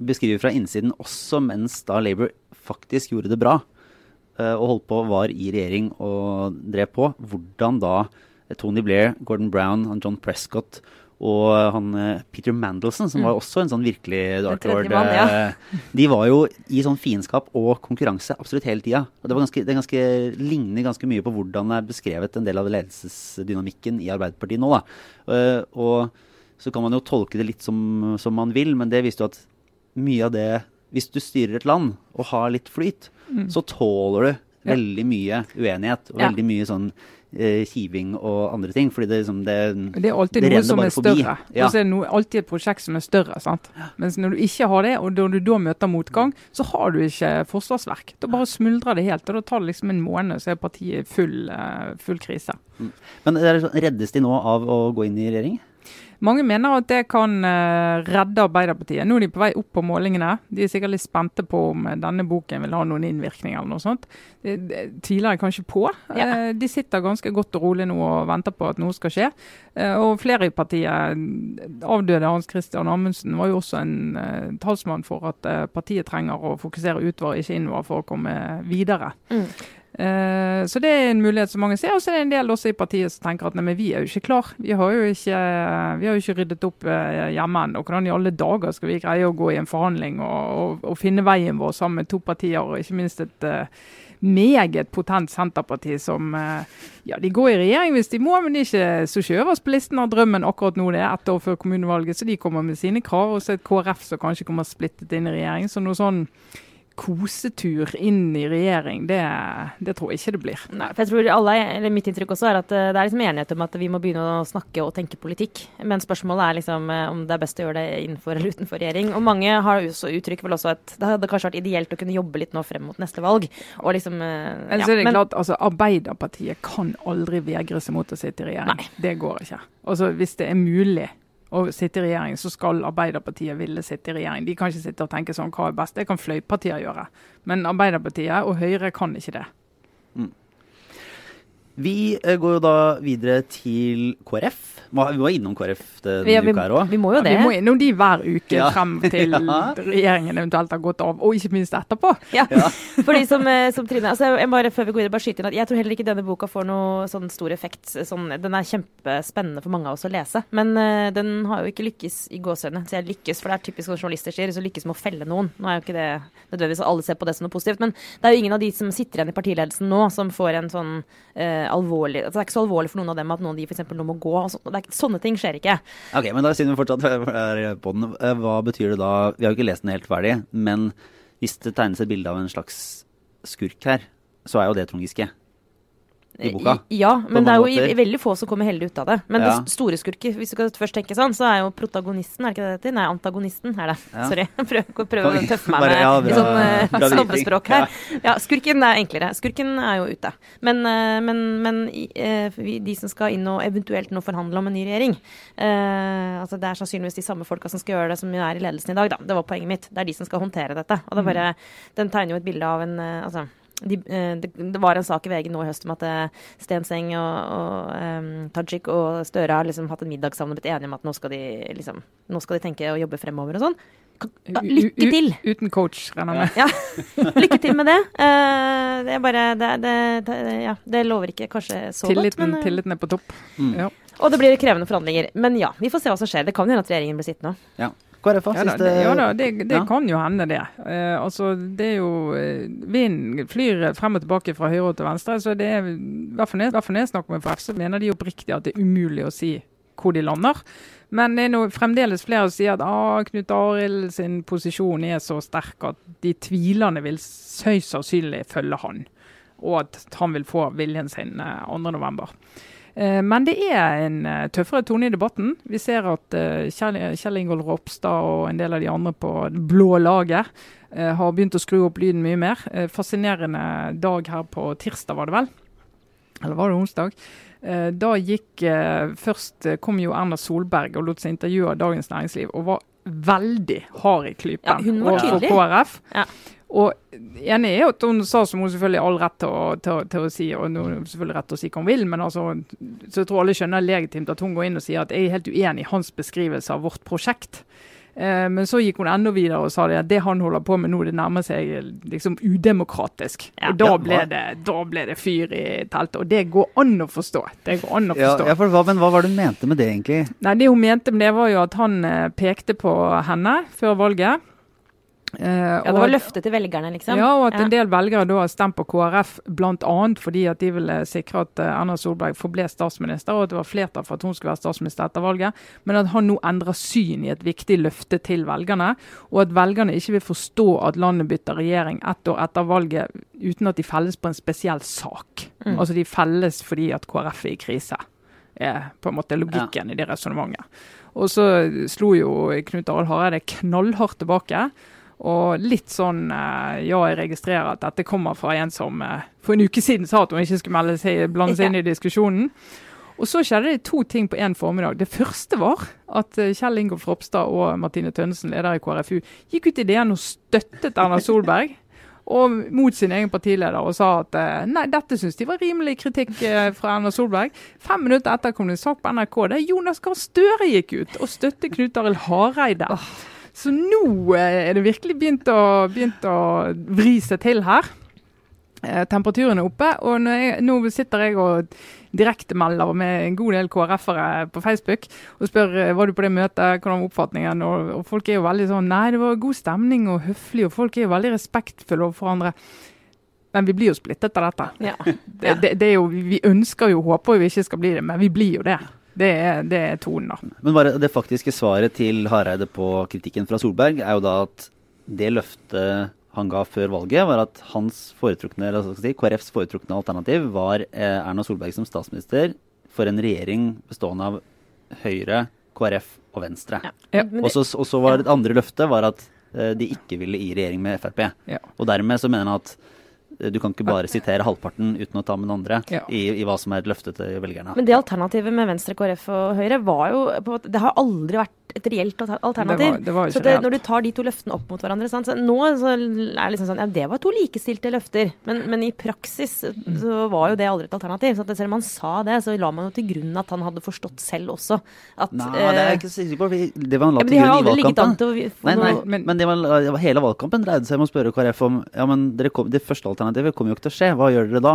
beskriver fra innsiden også mens da Labour faktisk gjorde det bra uh, og holdt på, var i regjering og drev på, hvordan da Tony Blair, Gordon Brown, John Prescott og han uh, Peter Mandelson, som mm. var også en sånn virkelig dark lord, mann, ja. de var jo i sånn fiendskap og konkurranse absolutt hele tida. Og det, var ganske, det ganske, ligner ganske mye på hvordan det er beskrevet en del av ledelsesdynamikken i Arbeiderpartiet nå. da. og så kan man jo tolke det litt som, som man vil, men det viste jo at mye av det Hvis du styrer et land og har litt flyt, mm. så tåler du veldig mye uenighet og ja. veldig mye sånn eh, kiving og andre ting. fordi det, liksom, det, det er alltid det noe som er større. Ja. Og så er det noe, alltid et prosjekt som er større. sant? Mens når du ikke har det, og når du da møter motgang, så har du ikke forsvarsverk. Da bare smuldrer det helt. og Da tar det liksom en måned, så er partiet full, uh, full krise. Mm. Men reddes de nå av å gå inn i regjering? Mange mener at det kan uh, redde Arbeiderpartiet. Nå er de på vei opp på målingene. De er sikkert litt spente på om eh, denne boken vil ha noen innvirkning eller noe sånt. Det, det tviler jeg kanskje på. Ja. Uh, de sitter ganske godt og rolig nå og venter på at noe skal skje. Og flere i partiet, avdøde Hans Christian Amundsen, var jo også en talsmann for at partiet trenger å fokusere utover, ikke innover, for å komme videre. Mm. Uh, så det er en mulighet som mange ser. Og så er det en del også i partiet som tenker at nei, men vi er jo ikke klar. Vi har jo ikke, vi har jo ikke ryddet opp uh, hjemme ennå. Hvordan i alle dager skal vi greie å gå i en forhandling og, og, og finne veien vår sammen med to partier, og ikke minst et uh, meget potent Senterparti som ja, de går i regjering hvis de må, men de er ikke så ikke øverst på listen av drømmen akkurat nå. Det er ett år før kommunevalget, så de kommer med sine krav. Og så et KrF som kanskje kommer splittet inn i regjering. Så noe sånn kosetur inn i regjering, det, det, tror jeg ikke det blir. Nei, for jeg tror alle, eller Mitt inntrykk også er at eh, det er liksom enighet om at vi må begynne å snakke og tenke politikk. Men spørsmålet er liksom eh, om det er best å gjøre det innenfor eller utenfor regjering. Og mange har også uttrykt vel også at det hadde kanskje vært ideelt å kunne jobbe litt nå frem mot neste valg. Og liksom, eh, ja, så er det men, klart, altså Arbeiderpartiet kan aldri vegre seg mot å sitte i regjering. Nei. Det går ikke. Altså Hvis det er mulig å sitte i regjering, så skal Arbeiderpartiet ville sitte i regjering. De kan ikke sitte og tenke sånn hva er best. Det kan fløypartier gjøre. Men Arbeiderpartiet og Høyre kan ikke det. Mm. Vi eh, går jo da videre til KrF. Vi var innom KrF denne ja, vi, uka her òg. Vi må jo det. Ja, vi må innom de hver uke ja. frem til regjeringen eventuelt har gått av, og ikke minst etterpå. Ja, for de som, eh, som Trine, altså jeg bare Før vi går videre, bare skyte inn at jeg tror heller ikke denne boka får noe sånn stor effekt. Sånn, den er kjempespennende for mange av oss å lese, men uh, den har jo ikke lykkes i gåsehudene. Så jeg lykkes, for det er typisk hva journalister sier, så lykkes med å felle noen. Nå er jo ikke det nødvendigvis alle ser på det som noe positivt, men det er jo ingen av de som sitter igjen i partiledelsen nå, som får en sånn uh, alvorlig altså Det er ikke så alvorlig for noen av dem at noen av de f.eks. nå må gå. og så, det er, Sånne ting skjer ikke. Ok, men da siden vi fortsatt er på den, eh, hva betyr det da Vi har jo ikke lest den helt ferdig, men hvis det tegnes et bilde av en slags skurk her, så er jo det Trond Giske. I boka. Ja, men det er jo i, veldig få som kommer heldig ut av det. Men Ja. det store skurker, hvis du kan først tenke sånn, så er jo protagonisten, er det ikke det det heter? Nei, antagonisten er det. Ja. Sorry. Jeg prøver, prøver å tøffe meg med ja, litt bra- sånn uh, snobbespråk her. Ja, skurken er enklere. Skurken er jo ute. Men, uh, men, men vi, de som skal inn og eventuelt nå forhandle om en ny regjering eh, altså Det er sannsynligvis de samme folka som skal gjøre det, som er i ledelsen i dag, da. Det var poenget mitt. Det er de som skal håndtere dette. Og det er bare, Den tegner jo et bilde av en altså, de, eh, det, det var en sak i VG nå i høst om at eh, Stenseng og, og um, Tajik og Støre har liksom hatt en middag sammen og blitt enige om at nå skal de, liksom, nå skal de tenke og jobbe fremover og sånn. Lykke til! U- Uten coach, regner jeg med. Ja, lykke til med det. Uh, det er bare det, det, det, ja, det lover ikke kanskje så Tilliten, godt, men uh, tilliten er på topp. Mm. Ja. Og det blir krevende forhandlinger. Men ja, vi får se hva som skjer. Det kan jo hende at regjeringen blir sittende. KrF, da? Ja Siste det, ja da, det, det ja. kan jo hende, det. Eh, altså, det er jo eh, Vinden flyr frem og tilbake fra høyre og til venstre. så det er, i hvert fall når- jeg snakker med FrF, så mener de oppriktig at det er umulig å si hvor de lander. Men det er noe, fremdeles flere som sier at ah, Knut Arild sin posisjon er så sterk at de tvilende vil høyst sannsynlig følge han. Og at han vil få viljen sin eh, 2.11. Eh, Men det er en eh, tøffere tone i debatten. Vi ser at eh, Kjell, Ingolf Ropstad og en del av de andre på det blå laget har begynt å skru opp lyden mye mer. Fascinerende dag her på tirsdag, var det vel? Eller var det onsdag? Da gikk Først kom jo Erna Solberg og lot seg intervjue av Dagens Næringsliv, og var veldig hard i klypen Ja, overfor. KrF. Ja. Og enig er at hun sa som hun selvfølgelig har all rett til å, til, til å si, og hun selvfølgelig rett til å si hva hun vil, men altså, så jeg tror alle skjønner legitimt at hun går inn og sier at jeg er helt uenig i hans beskrivelse av vårt prosjekt. Eh, men så gikk hun enda videre og sa det at det han holder på med nå, det nærmer seg liksom udemokratisk. Ja. og da ble, det, da ble det fyr i teltet. Og det går an å forstå. Det går an å forstå. ja, for hva, men hva var det hun mente med det, egentlig? Nei, Det hun mente med det, var jo at han eh, pekte på henne før valget. Eh, Ja, det var løftet til velgerne, liksom. ja, og at Ja. en del velgere da har stemt på KrF bl.a. fordi at de ville sikre at eh, Erna Solberg forble statsminister, og at det var flertall for at hun skulle være statsminister etter valget. Men at han nå endrer syn i et viktig løfte til velgerne, og at velgerne ikke vil forstå at landet bytter regjering ett år etter valget uten at de felles på en spesiell sak. Mm. Altså de felles fordi at KrF er i krise. er på en måte logikken i det resonnementet. Og så slo jo Knut Arild Hareide knallhardt tilbake. Og litt sånn eh, Ja, jeg registrerer at dette kommer fra en som eh, for en uke siden sa at hun ikke skulle seg, blande seg inn i diskusjonen. Og så skjedde det to ting på én formiddag. Det første var at eh, Kjell Ingolf Ropstad og Martine Tønnesen, leder i KrFU, gikk ut i DN og støttet Erna Solberg. Og mot sin egen partileder og sa at nei, dette syns de var rimelig kritikk fra Erna Solberg. Fem minutter etter kom det en sak på NRK der Jonas Gahr Støre gikk ut og støttet Knut Arild Hareide. Så nå eh, er det virkelig begynt å, begynt å vri seg til her. Eh, temperaturen er oppe, og jeg, nå sitter jeg og direktemelder med en god del KrF-ere på Facebook og spør eh, var du på det møtet, hvordan var oppfatningen? Og, og folk er jo veldig sånn Nei, det var god stemning og høflig, og folk er jo veldig respektfulle overfor hverandre. Men vi blir jo splittet av dette. Ja. Det, det, det er jo, vi ønsker jo, håper jo vi ikke skal bli det, men vi blir jo det. Det er, det er tonen, da. Men bare det faktiske svaret til Hareide på kritikken fra Solberg er jo da at det løftet han ga før valget, var at hans foretrukne, eller skal si, KrFs foretrukne alternativ var eh, Erna Solberg som statsminister for en regjering bestående av Høyre, KrF og Venstre. Ja. Ja. Og så og så var det andre løftet var at eh, de ikke ville i regjering med Frp. Ja. Og dermed så mener han at du kan ikke bare sitere halvparten uten å ta med den andre Ja. i, i hva som er et løfte til velgerne. men det alternativet med Venstre, KrF og Høyre var jo på, Det har aldri vært et reelt alternativ. Det var, det var Så det, når du tar de to løftene opp mot hverandre sant? Så Nå så er det liksom sånn Ja, det var to likestilte løfter. Men, men i praksis så var jo det aldri et alternativ. Så selv om han sa det, så la man jo til grunn at han hadde forstått selv også at Nei, det er jeg eh, ikke sikker på. Det var han la men til grunn i valgkampen. til å Nei, nei, men, det var, hele valgkampen dreide seg om å spørre KrF om ja, men kom, det første alternativet kommer jo ikke til å skje. Hva gjør dere da?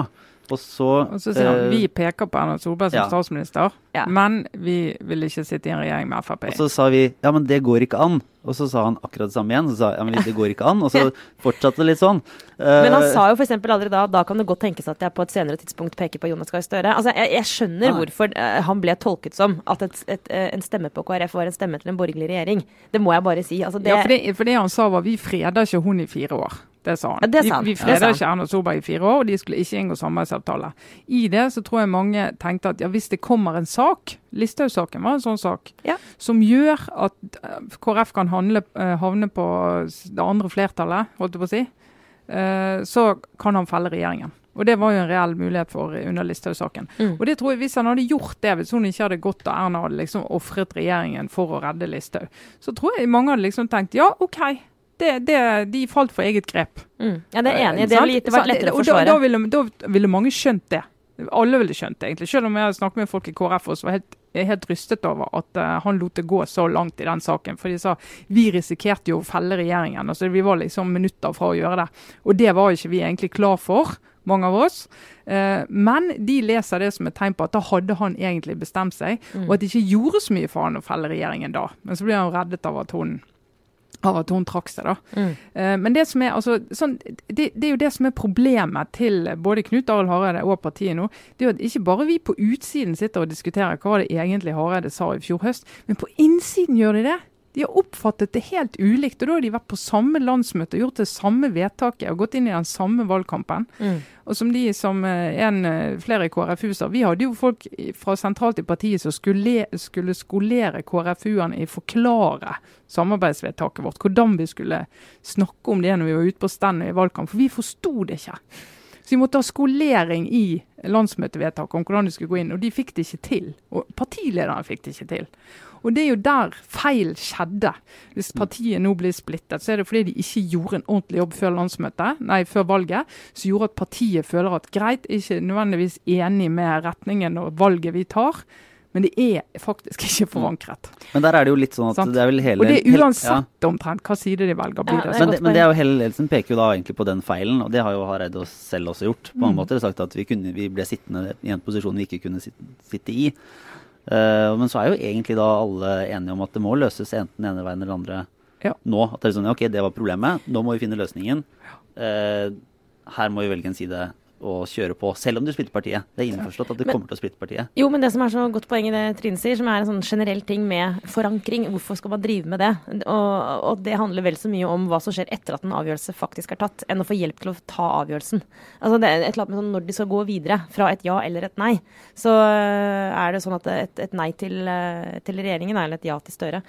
Og så, Og så sier han eh, vi peker på Erna Solberg som ja. statsminister, Ja. men vi vil ikke sitte i en regjering med Frp. og så sa vi ja, men det går ikke an. Og så sa han akkurat det samme igjen. Så sa ja, men det går ikke an. Og så fortsatte det litt sånn. Men han Eh, sa jo f.eks. aldri da da kan det godt tenkes at jeg på et senere tidspunkt peker på Jonas Gahr Støre. Altså, jeg, jeg skjønner Nei. hvorfor eh, han ble tolket som at et, et, en stemme på KrF var en stemme til en borgerlig regjering. Det må jeg bare si. Altså, det, Ja, for det, for det han sa var vi freder ikke hun i fire år. Det sa han. Ja, det vi freda ikke Erna Solberg i fire år, og de skulle ikke inngå samarbeidsavtale. I det så tror jeg mange tenkte at ja, hvis det kommer en sak, Listhaug-saken var en sånn sak, Ja. som gjør at eh, KrF kan handle, eh, havne på det andre flertallet, holdt jeg på å si, eh, så kan han felle regjeringen. Og Det var jo en reell mulighet for under Listhaug-saken. Mm. Og det tror jeg Hvis han hadde gjort det, hvis hun ikke hadde gått og Erna hadde liksom ofret regjeringen for å redde Listhaug, så tror jeg mange hadde liksom tenkt ja, OK, det, det, de falt for eget grep. Mm. Ja, det er enig. Det Sant? ville gitt- det vært lettere å forsvare. da, da, ville, da ville mange skjønt det. Alle ville skjønt det, egentlig. Selv om jeg snakket med folk i KrF og var helt, helt rystet over at uh, han lot det gå så langt i den saken. For de sa vi risikerte jo å felle regjeringen. altså Vi var liksom minutter fra å gjøre det. Og det var ikke vi egentlig klar for, mange av oss. Eh, men de leser det som et tegn på at da hadde han egentlig bestemt seg, Mm. og at det ikke gjorde så mye for han å felle regjeringen da. Men så ble han reddet av at hun, av at hun trakk seg, da. Mm. Eh, Men det som er altså, sånn, det, det er jo det som er problemet til både Knut Arild Hareide og partiet nå. Det er jo at ikke bare vi på utsiden sitter og diskuterer hva det egentlig Hareide sa i fjor høst, men på innsiden gjør de det. De har oppfattet det helt ulikt. og Da har de vært på samme landsmøte, og gjort det samme vedtaket og gått inn i den samme valgkampen. Mm. Og som de som eh, en, eh, flere i KrFU sa, vi hadde jo folk fra sentralt i partiet som skulle, skulle skolere KrFU-ene i forklare samarbeidsvedtaket vårt. Hvordan vi skulle snakke om det når vi var ute på stand i valgkamp. For vi forsto det ikke. Så vi måtte ha skolering i landsmøtevedtaket om hvordan de skulle gå inn, og de fikk det ikke til. Og partilederne fikk det ikke til. Og det er jo der feil skjedde. Hvis partiet nå blir splittet, så er det fordi de ikke gjorde en ordentlig jobb før landsmøtet, nei, før valget, som gjorde at partiet føler at greit, ikke nødvendigvis enig med retningen og valget vi tar, men det er faktisk ikke forankret. Men der er det jo litt sånn at Sant. det er vel hele Og det er uansett ja. omtrent hva side de velger, blir Ja, det Men det, men det er jo hele ledelsen peker jo da egentlig på den feilen, og det har jo Hareide og selv også gjort. på mange Mm. måter, sagt at vi, kunne, vi ble sittende i en posisjon vi ikke kunne sitte, sitte i. Uh, men så er jo egentlig da alle enige om at det må løses enten den ene veien eller den andre Ja. nå. At det er sånn, ja, ok, det var problemet, nå må vi finne løsningen. Uh, her må vi velge en side å kjøre på, selv om du splitter partiet. Det er innforstått at du Men- kommer til å splitte partiet. Jo, men det som er så godt poeng i det Trine sier, som er en sånn generell ting med forankring, hvorfor skal man drive med det? Og, og det handler vel så mye om hva som skjer etter at en avgjørelse faktisk er tatt, enn å få hjelp til å ta avgjørelsen. Altså det er et eller annet med sånn når de skal gå videre fra et ja eller et nei, så øh, er det sånn at et, et nei til, øh, til regjeringen, eller et ja til Støre,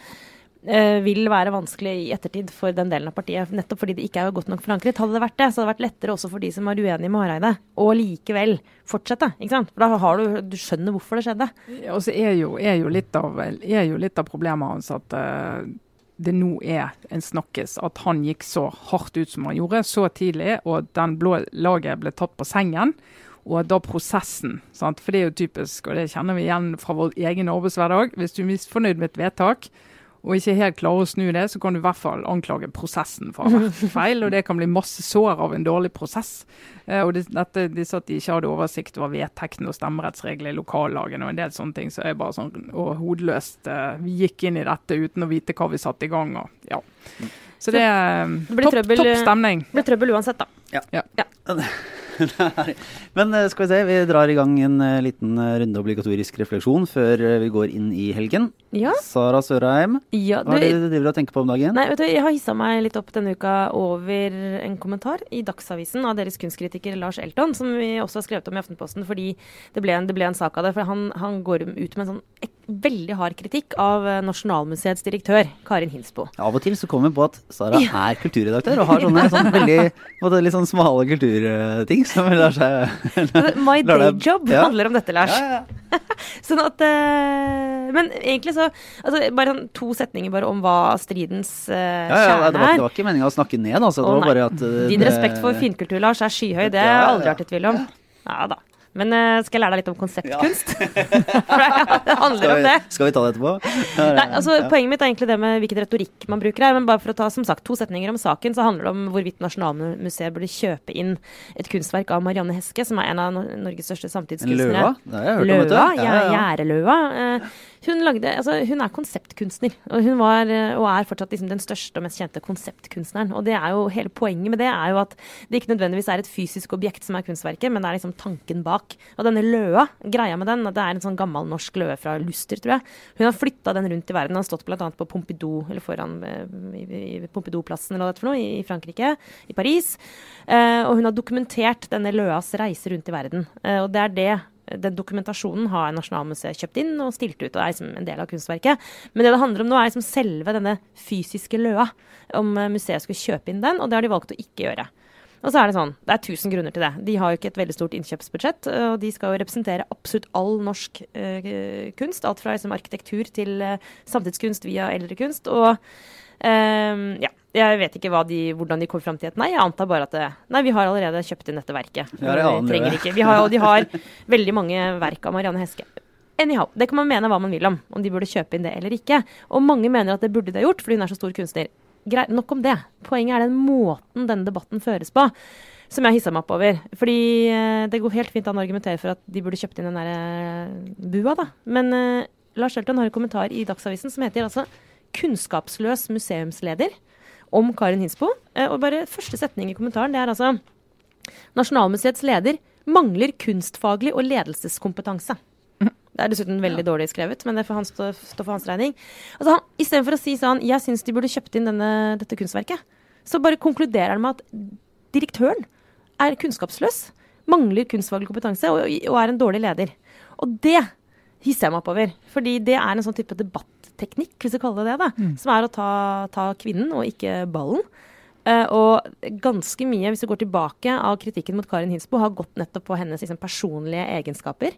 vil være vanskelig i ettertid for den delen av partiet. Nettopp fordi det ikke er godt nok forankret. Hadde det vært det, så hadde det vært lettere også for de som er uenige med Hareide, å likevel fortsette. ikke sant? For da har du, du skjønner hvorfor det skjedde. Og så er jo, er jo litt av, er jo litt av problemet hans at uh, det nå er en snakkes at han gikk så hardt ut som han gjorde, så tidlig, og den blå laget ble tatt på sengen. Og da prosessen, sant? for det er jo typisk, og det kjenner vi igjen fra vår egen arbeidshverdag. Hvis du er misfornøyd med et vedtak, og ikke helt klarer å snu det, så kan du i hvert fall anklage prosessen for å ha vært feil. Og det kan bli masse sår av en dårlig prosess. Eh, og det, dette, disse at de ikke hadde oversikt over vedtektene og stemmerettsreglene i lokallagene og en del sånne ting, så er bare sånn og hodeløst. eh, vi gikk inn i dette uten å vite hva vi satte i gang. Og, ja. Så det er Det blir topp, trøbbel- topp stemning. Det blir trøbbel uansett, da. Men eh, skal vi se, vi drar i gang en eh, liten eh, runde obligatorisk refleksjon før vi går inn i helgen. Ja. Sara Sørheim, ja hva er det du, du driver og tenker på om dagen? nei, vet du, jeg har hissa meg litt opp denne uka over en kommentar i Dagsavisen av deres kunstkritiker Lars Elton, som vi også har skrevet om i Aftenposten fordi det ble en, det ble en sak av det. For han, han går ut med en sånn veldig hard kritikk av Nasjonalmuseets direktør, Karin Hinsbo. Av og til så kommer vi på at Sara er kulturredaktør og har sånne sånne veldig litt sånn smale kulturting som lar seg My day job ja. handler om dette, Lars. Ja, ja. Sånn at uh, Men egentlig så altså, Bare sånn to setninger bare om hva stridens uh, kjerne det, var, er. det var ikke meninga å snakke ned, altså. Det Å, var bare at uh, Din respekt for finkultur, Lars, er skyhøy. Det har jeg aldri vært i tvil om. Ja da. Men uh, skal jeg lære deg litt om konseptkunst? For det, handler om det. skal vi ta det etterpå? Nei, altså Ja. Poenget mitt er egentlig det med hvilken retorikk man bruker her. Men bare for å ta som sagt to setninger om saken, så handler det om hvorvidt Nasjonalmuseet burde kjøpe inn et kunstverk av Marianne Heske, som er en av Norges største samtidskunstnere. løva? Det har jeg hørt om, vet du. Løva, Ja, ja, ja, ja. gjæreløva. Eh, Hun, lagde, altså, hun er konseptkunstner, og hun var, eh, og er fortsatt liksom den største og mest kjente konseptkunstneren. Og det er jo, Hele poenget med det er jo at det ikke nødvendigvis er et fysisk objekt som er kunstverket, men det er liksom tanken bak. Og denne løa, greia med den, det er en sånn gammel norsk løe fra Luster, tror jeg. Hun har flytta den rundt i verden. Den har stått bl.a. på Pompidou, eller foran eh, Pompidou-plassen eller hva det er for noe, i Frankrike, i Paris. Eh, og hun har dokumentert denne løas reise rundt i verden. Eh, og det er det den dokumentasjonen har Nasjonalmuseet kjøpt inn og stilt ut, og er liksom en del av kunstverket. Men det det handler om nå, er liksom selve denne fysiske løa. Om eh, museet skulle kjøpe inn den, og det har de valgt å ikke gjøre. Og så er det sånn, det er tusen grunner til det. De har jo ikke et veldig stort innkjøpsbudsjett, og de skal jo representere absolutt all norsk uh, kunst. Alt fra liksom, arkitektur til uh, samtidskunst via eldre kunst. Og uh, ja, jeg vet ikke de, hvordan de kom fram til et nei. Jeg antar bare at det, nei, vi har allerede kjøpt inn dette verket. Vi vi trenger ikke. Vi har, og de har veldig mange verk av Marianne Heske. Anyhow, det kan man mene hva man vil om, om de burde kjøpe inn det eller ikke. Og mange mener at det burde de ha gjort, fordi hun er så stor kunstner. Greit, nok om det. Poenget er den måten denne debatten føres på, som jeg hissa meg opp over. Fordi eh, det går helt fint an å argumentere for at de burde kjøpt inn den der eh, bua, da. Men uh, Lars Shelton har en kommentar i Dagsavisen som heter altså 'Kunnskapsløs museumsleder' om Karin Hinsbo. Eh, og bare første setning i kommentaren, det er altså Nasjonalmuseets leder mangler kunstfaglig og ledelseskompetanse. Det er dessuten veldig ja. dårlig skrevet, men det får han stå, stå for hans regning. Altså, Istedenfor å si sånn Jeg syns de burde kjøpt inn denne, dette kunstverket, så bare konkluderer han med at direktøren er kunnskapsløs, mangler kunstfaglig kompetanse og, og er en dårlig leder. Og det hisser jeg meg opp over. Fordi det er en sånn type debatt teknikk, hvis vi kaller det det, mm. som er å ta, ta, kvinnen og ikke ballen. Uh, og ganske mye, hvis vi går tilbake, av kritikken mot Karin Hinsbo har gått nettopp på hennes liksom, personlige egenskaper.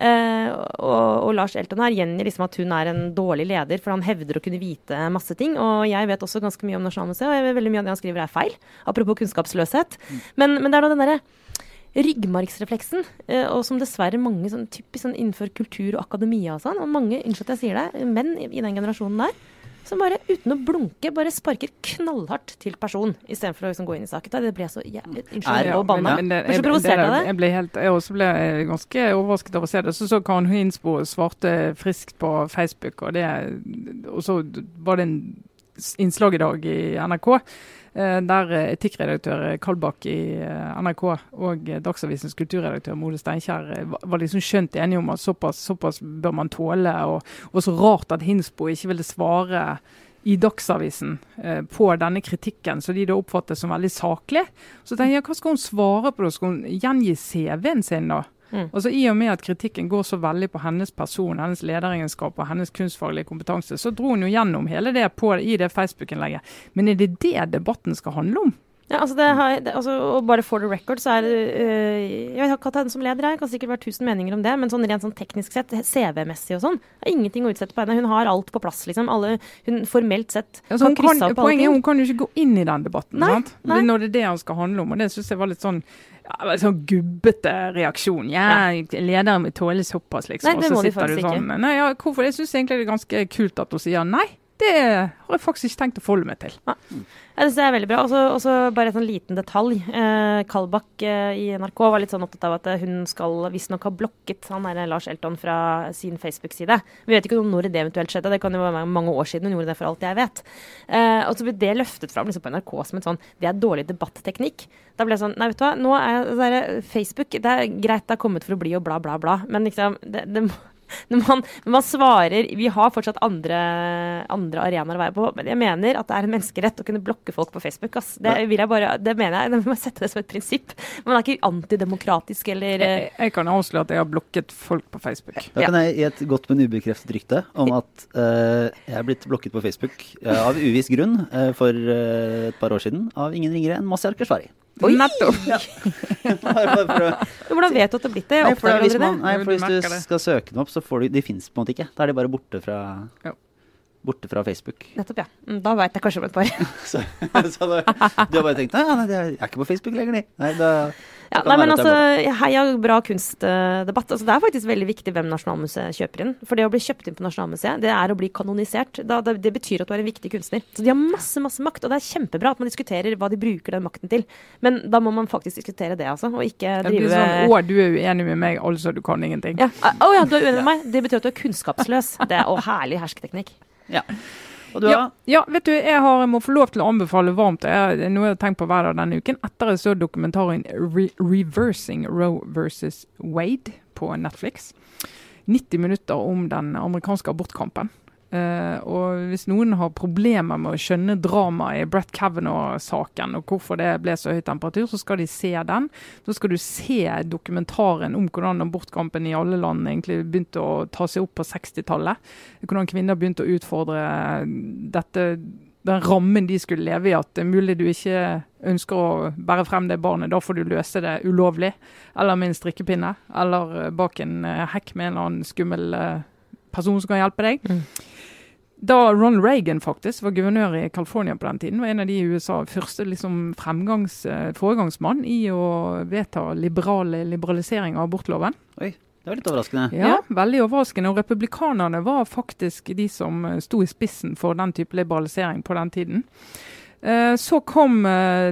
Uh, og, og, Lars Elton her gjengir liksom at hun er en dårlig leder, for han hevder å kunne vite masse ting. Og jeg vet også ganske mye om Nasjonalmuseet, og jeg vet veldig mye av det han skriver er feil. Apropos kunnskapsløshet. Mm. Men, men, det er da den derre ryggmargsrefleksen, eh, og som dessverre mange sånn, typisk sånn innenfor kultur og akademia og sånn, og mange, unnskyld at jeg sier det, menn i, i den generasjonen der, som bare uten å blunke bare sparker knallhardt til person, istedenfor å liksom gå inn i saken. Det ble så jævlig Unnskyld å banne. Så provosert av det. Jeg ble helt, jeg også ble ganske overrasket av å se det. Så så Karen Hinsbo svarte friskt på Facebook, og, det, og så var det en innslag i dag i NRK Eh, der eh, etikkredaktør Kalbakk i eh, NRK og Dagsavisens kulturredaktør Mode Steinkjer var liksom skjønt enige om at såpass, såpass bør man tåle. Og, og så rart at Hinsbo ikke ville svare i Dagsavisen eh, på denne kritikken, som de da oppfatter som veldig saklig. Så tenker jeg, hva skal hun svare på da? Skal hun gjengi CV-en sin da? Mm. Så I og med at kritikken går så veldig på hennes person, hennes lederegenskap og hennes kunstfaglige kompetanse, så dro hun jo gjennom hele det på, i det Facebook-innlegget. Men er det det debatten skal handle om? Ja, altså det har, det, altså, og bare for the record, så er det øh, Jeg har ikke hatt henne som leder, jeg kan sikkert være tusen meninger om det, men sånn rent sånn teknisk sett, CV-messig og sånn, er ingenting å utsette på henne. Hun har alt på plass, liksom. Alle, hun formelt sett altså, kan krysse av på Poenget er hun kan jo ikke gå inn i den debatten, nei, sant? Nei. Når det er det han skal handle om. Og det syns jeg var litt sånn ja, sånn gubbete reaksjon. Ja, ja. lederen vil tåle såpass, liksom. Nei, det må de faktisk sånn. ikke. Nei, ja, hvorfor? Jeg syns egentlig det er ganske kult at hun sier nei. Det har jeg faktisk ikke tenkt å forholde meg til. Ja. Ja, det er veldig bra. Og så bare en sånn liten detalj. Eh, Kalbakk eh, i NRK var litt sånn opptatt av at hun skal visstnok ha blokket han der Lars Elton fra sin Facebook-side. Vi vet ikke når det eventuelt skjedde. Det kan jo være mange år siden hun gjorde det, for alt jeg vet. Eh, og så ble det løftet fram liksom på NRK som en sånn Det er dårlig debatteknikk. Da ble det sånn Nei, vet du hva. Nå er det Facebook Det er greit det har kommet for å bli og bla, bla, bla. Men liksom det, det må når man, når man, svarer Vi har fortsatt andre, andre, arenaer å være på, men jeg mener at det er en menneskerett å kunne blokke folk på Facebook. Ass. Det vil jeg bare, det mener jeg. Vi må sette det som et prinsipp. Man er ikke antidemokratisk eller Jeg, jeg kan avsløre at jeg har blokket folk på Facebook. Da kan jeg gi et godt, men ubekreftet rykte om at uh, jeg er blitt blokket på Facebook uh, av uviss grunn uh, for et par år siden av ingen ringere enn Masiar Keshvari. Oi! Nettopp! Ja. Hvordan vet du at det er blitt det? Nei, for, hvis, man, nei, for hvis du skal søke dem opp, så får du De fins på en måte ikke. Da er de bare borte fra ja. borte fra Facebook. Nettopp, ja. Mm, Da veit jeg kanskje om et par. Så, så da, du har bare tenkt nei, nei, jeg er ikke på Facebook lenger, de. Nei, da, Ja, nei, men altså, Heia bra kunstdebatt. Altså, det er faktisk veldig viktig hvem Nasjonalmuseet kjøper inn. For det å bli kjøpt inn på Nasjonalmuseet, det er å bli kanonisert. Da, det, det betyr at du er en viktig kunstner. Så de har masse, masse makt, og det er kjempebra at man diskuterer hva de bruker den makten til. Men da må man faktisk diskutere det, altså, og ikke Det blir sånn Å, du er uenig med meg, altså du kan ingenting. ja. Å ja, du er uenig med meg? Det betyr at du er kunnskapsløs. Det er, og herlig hersketeknikk. Ja. Ja, ja, vet du, jeg har, jeg må få lov til å anbefale varmt. Det er noe jeg har tenkt på hver dag denne uken. Etter jeg så dokumentaren Re 'Reversing Roe versus Wade' på Netflix. 90 minutter om den amerikanske abortkampen. Eh, og hvis noen har problemer med å skjønne dramaet i Brett Kavanaugh-saken, og hvorfor det ble så høy temperatur, så skal de se den. Så skal du se dokumentaren om hvordan abortkampen i alle land egentlig begynte å ta seg opp på 60-tallet. Hvordan kvinner begynte å utfordre dette den rammen de skulle leve i, at det er mulig du ikke ønsker å bære frem det barnet, da får du løse det ulovlig, eller med en strikkepinne, eller bak en eh, hekk med en eller annen skummel eh, person som kan hjelpe deg. Mm. Da Ron Reagan faktisk var guvernør i California på den tiden, var en av de i USA første liksom fremgangs, eh, foregangsmann i å vedta liberale, liberalisering av abortloven. Oi, det var litt overraskende. Ja, Ja. veldig overraskende. Og republikanerne var faktisk de som eh, sto i spissen for den type liberalisering på den tiden. Eh, Så kom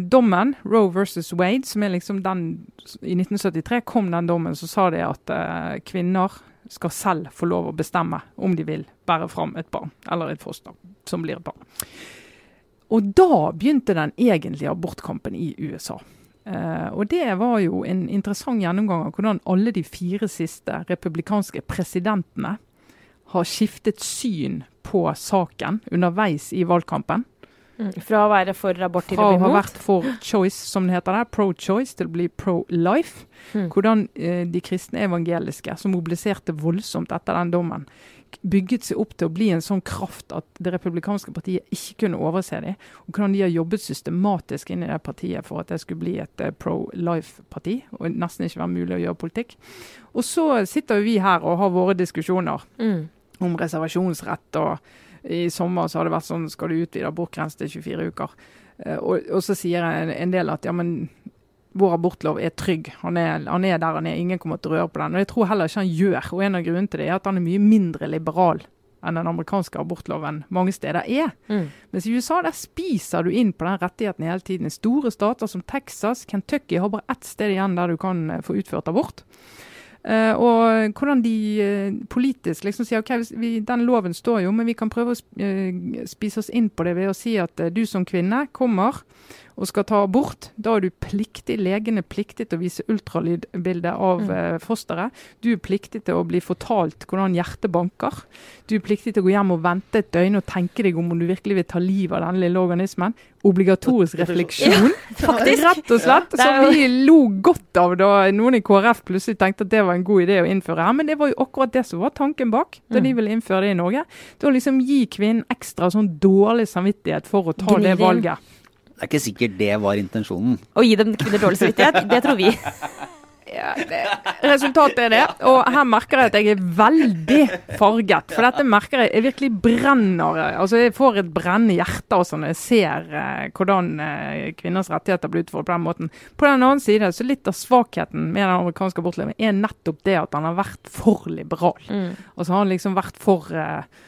dommen, Roe versus Wade, som er liksom den I 1973 kom den dommen som sa det at kvinner skal selv få lov å bestemme om de vil bære fram et barn, eller et foster som blir et barn. Og da begynte den egentlige abortkampen i USA. Uh, og det var jo en interessant gjennomgang av hvordan alle de fire siste republikanske presidentene har skiftet syn på saken underveis i valgkampen. Mm. Fra å være for abort til Fra å å ha vært for choice, som det heter der, pro-choice, til å bli pro-life. Mm. Hvordan eh, de kristne evangeliske, som mobiliserte voldsomt etter den dommen, bygget seg opp til å bli en sånn kraft at det republikanske partiet ikke kunne overse dem. Og hvordan de har jobbet systematisk inn i det partiet for at det skulle bli et eh, pro-life-parti, og nesten ikke være mulig å gjøre politikk. Og så sitter vi her og har våre diskusjoner Mm. om reservasjonsrett. og I sommer så har det vært sånn skal du utvide abortgrense til 24 uker. Eh, og, og så sier en, en del at ja, men vår abortlov er trygg. Han er, han er der han er. Ingen kommer til å røre på den. Og jeg tror heller ikke han gjør. Og en av grunnene til det er at han er mye mindre liberal enn den amerikanske abortloven mange steder er. Mm. Mens i USA der spiser du inn på den rettigheten hele tiden. Store stater som Texas, Kentucky har bare ett sted igjen der du kan eh, få utført abort. Eh, og hvordan de uh, politisk liksom sier ok, vi, den loven står jo, men vi kan prøve å sp uh, spise oss inn på det ved å si at du som kvinne kommer og skal ta abort. Da er du pliktig, legen er pliktig til å vise ultralydbilde av Mm. eh, fosteret. Du er pliktig til å bli fortalt hvordan hjertet banker. Du er pliktig til å gå hjem og vente et døgn og tenke deg om om du virkelig vil ta livet av den lille organismen. Obligatorisk refleksjon. faktisk. Rett og slett. Ja, Som vi lo godt av da noen i KrF plutselig tenkte at det var en god idé å innføre her. Men det var jo akkurat det som var tanken bak da de Mm. ville innføre det i Norge. Det var liksom gi kvinnen ekstra sånn dårlig samvittighet for å ta Gnidin. det valget. Det er ikke sikkert det var intensjonen. Å gi dem kvinner dårlig samvittighet, det tror vi. Ja, det, resultatet er det. Og her merker jeg at jeg er veldig farget. For dette merker jeg jeg virkelig brenner. Altså Jeg får et brennende hjerte også når jeg ser eh, hvordan eh, kvinners rettigheter blir utfordret på den måten. På den annen side, så litt av svakheten med den amerikanske abortloven er nettopp det at han har vært for liberal. Mm. Og han har liksom vært for eh,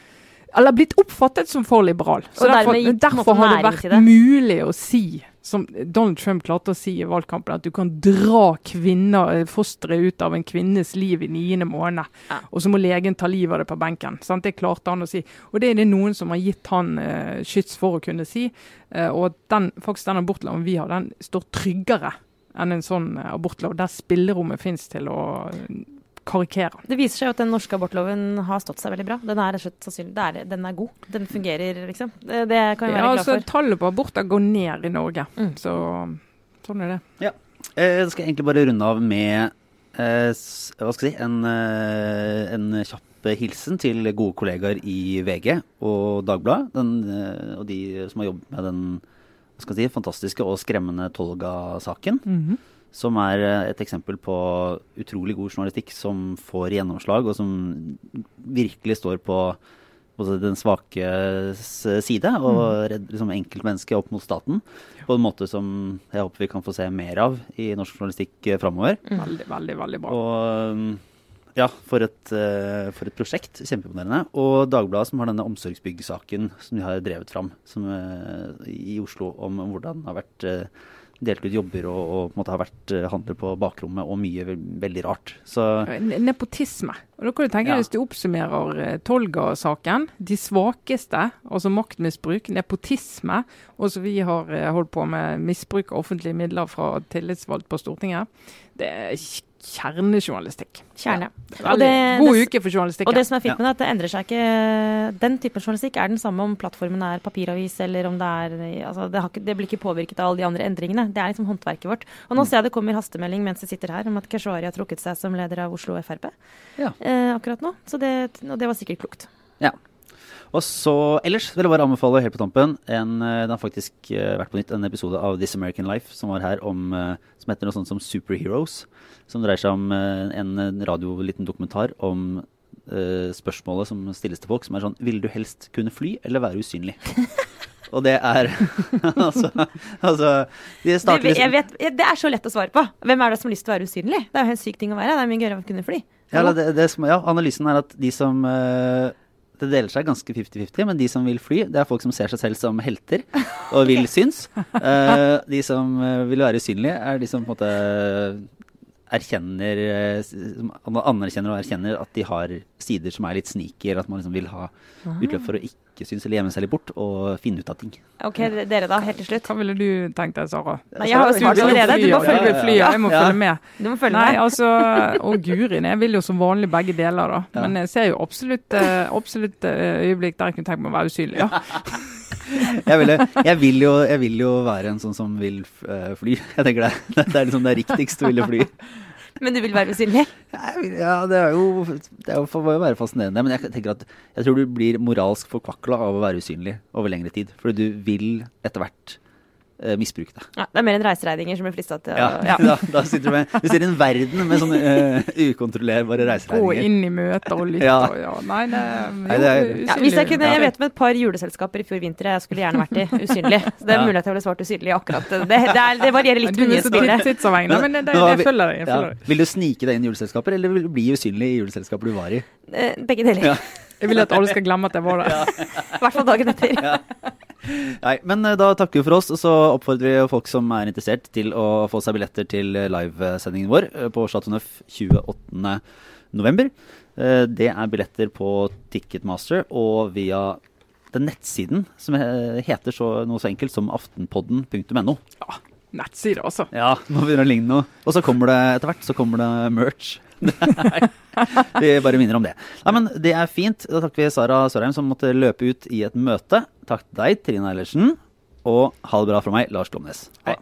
Eller blitt oppfattet som for liberal. Så Og derfor, dermed derfor har det vært det. mulig å si, som Donald Trump klarte å si i valgkampen, at du kan dra kvinner, eh, fosteret ut av en kvinnes liv i niende måned. Ja. Og så må legen ta livet av det på benken. Sant? Det klarte han å si. Og det er det noen som har gitt han uh, skyts for å kunne si. Uh, og den, faktisk den abortloven vi har, den står tryggere enn en sånn abortlov, der spillerommet fins til å karikere. Det viser seg jo at den norske abortloven har stått seg veldig bra. Den er rett og slett sannsynlig, det er, den er god. Den fungerer, liksom. Det, det kan vi være ja, glad for. tallet på aborter går ned i Norge. Mm. Så sånn er det. Ja. Jeg skal egentlig bare runde av med eh, hva skal jeg si, en, eh, en kjapp hilsen til gode kollegaer i VG og Dagbladet. Eh, og de som har jobbet med den hva skal jeg si, fantastiske og skremmende Tolga-saken. Mhm. Som er eh, et eksempel på utrolig god journalistikk som får gjennomslag, og som virkelig står på den svakes side, og redder redde liksom, enkeltmennesket opp mot staten. På en måte som jeg håper vi kan få se mer av i norsk journalistikk framover. Mm. Veldig, veldig, veldig bra. Og ja, for et, for et prosjekt. Kjempeimponerende. Og Dagbladet som har denne omsorgsbyggsaken som de har drevet fram som, i Oslo, om hvordan det har vært delt ut jobber og, og måte har vært uh, handler på bakrommet og mye ve veldig rart. Så, Nepotisme. Og da kan du tenke ja. Hvis du oppsummerer uh, Tolga-saken, de svakeste, altså maktmisbruk, nepotisme, og som vi har uh, holdt på med misbruk av offentlige midler fra tillitsvalgt på Stortinget, det er kjernejournalistikk. Kjerne. Ja. Det, god uke for journalistikk. Og det som er fint med det, at det endrer seg ikke Den typen journalistikk er den samme om plattformen er papiravis eller om det er altså det, ikke, det, blir ikke påvirket av alle de andre endringene. Det er liksom håndverket vårt. Og nå mm. ser jeg det kommer hastemelding mens jeg sitter her om at Keshvari har trukket seg som leder av Oslo Frp ja. eh, akkurat nå. Så det, og det var sikkert klokt. Ja. Og så ellers vil jeg bare anbefale helt på tampen en, eh, Det har faktisk uh, vært på nytt en episode av This American Life som var her om uh, som heter noe sånt som Superheroes. Som dreier seg om en radioliten dokumentar om spørsmålet som stilles til folk, som er sånn Vil du helst kunne fly eller være usynlig? Og det er altså, altså de det, liksom vet, det er så lett å svare på. Hvem er det som har lyst til å være usynlig? Det er jo en syk ting å være. Det er mye gøyere å kunne fly. Ja, det, det, ja, analysen er at de som uh, det deler seg ganske 50-50, men de som vil fly, det er folk som ser seg selv som helter og vil syns. Uh, de som uh, vil være usynlige, er de som på en måte erkjenner anerkjenner og erkjenner at de har sider som er litt sneaky, eller at man liksom vil ha utløp for å ikke synes eller gjemme seg litt bort, og finne ut av ting. Ok, Dere da, helt til slutt. Hva ville du tenkt deg, Sara? Nei, jeg har svart allerede. Du må følge med. flyet. Jeg må ja. følge med. Du må følge Nei, med. altså, og Gurin, jeg vil jo som vanlig begge deler, da. Ja. Men jeg ser jo absolutt, uh, absolutt uh, øyeblikk der jeg kunne tenkt meg å være usynlig, ja. jeg, vil, jeg, vil jo, jeg, vil jo, være en sånn som vil fly. Jeg tenker det, det er liksom det riktigste å ville fly. Men du vil være usynlig? Ja, det er jo, det er jo være fascinerende. Men jeg tenker at jeg tror du blir moralsk forkvakla av å være usynlig over lengre tid. Fordi du vil etter hvert misbruke det. Ja, det er mer enn reiseregninger som blir frista til ja, ja. da, da, sitter du med Du ser en verden med sånne uh, ukontrollerbare reiseregninger. Gå inn i møter og lytte. ja. ja. Nei, det, Nei, det er, ja, hvis jeg kunne, jeg vet om et par juleselskaper i fjor vinter jeg skulle gjerne vært i usynlig. Så det er mulig at jeg ville svart usynlig akkurat. Det, det, er, det varierer litt med nyhetsbildet. Tidsavhengig, men, det, jeg følger deg. Jeg følger deg. Vil du snike deg inn i juleselskaper, eller vil du bli usynlig i juleselskaper du var i? Eh, begge deler. Jeg vil at alle skal glemme at jeg var der. I hvert fall dagen etter. Nei, men eh, da takker vi for oss, og så oppfordrer vi folk som er interessert til å få seg billetter til livesendingen vår eh, på Chateau Neuf 28.11. Eh, det er billetter på Ticketmaster og via den nettsiden som heter så, noe så enkelt som aftenpodden.no. Ja, nettsider, altså. Ja, nå begynner det å ligne noe. Og så kommer det etter hvert så kommer det merch. vi bare minner om det. Nei, men Det er fint. Da takker vi Sara Sørheim som måtte løpe ut i et møte. Takk til deg, Trine Eilertsen. Og ha det bra fra meg, Lars Glomnes. Hei.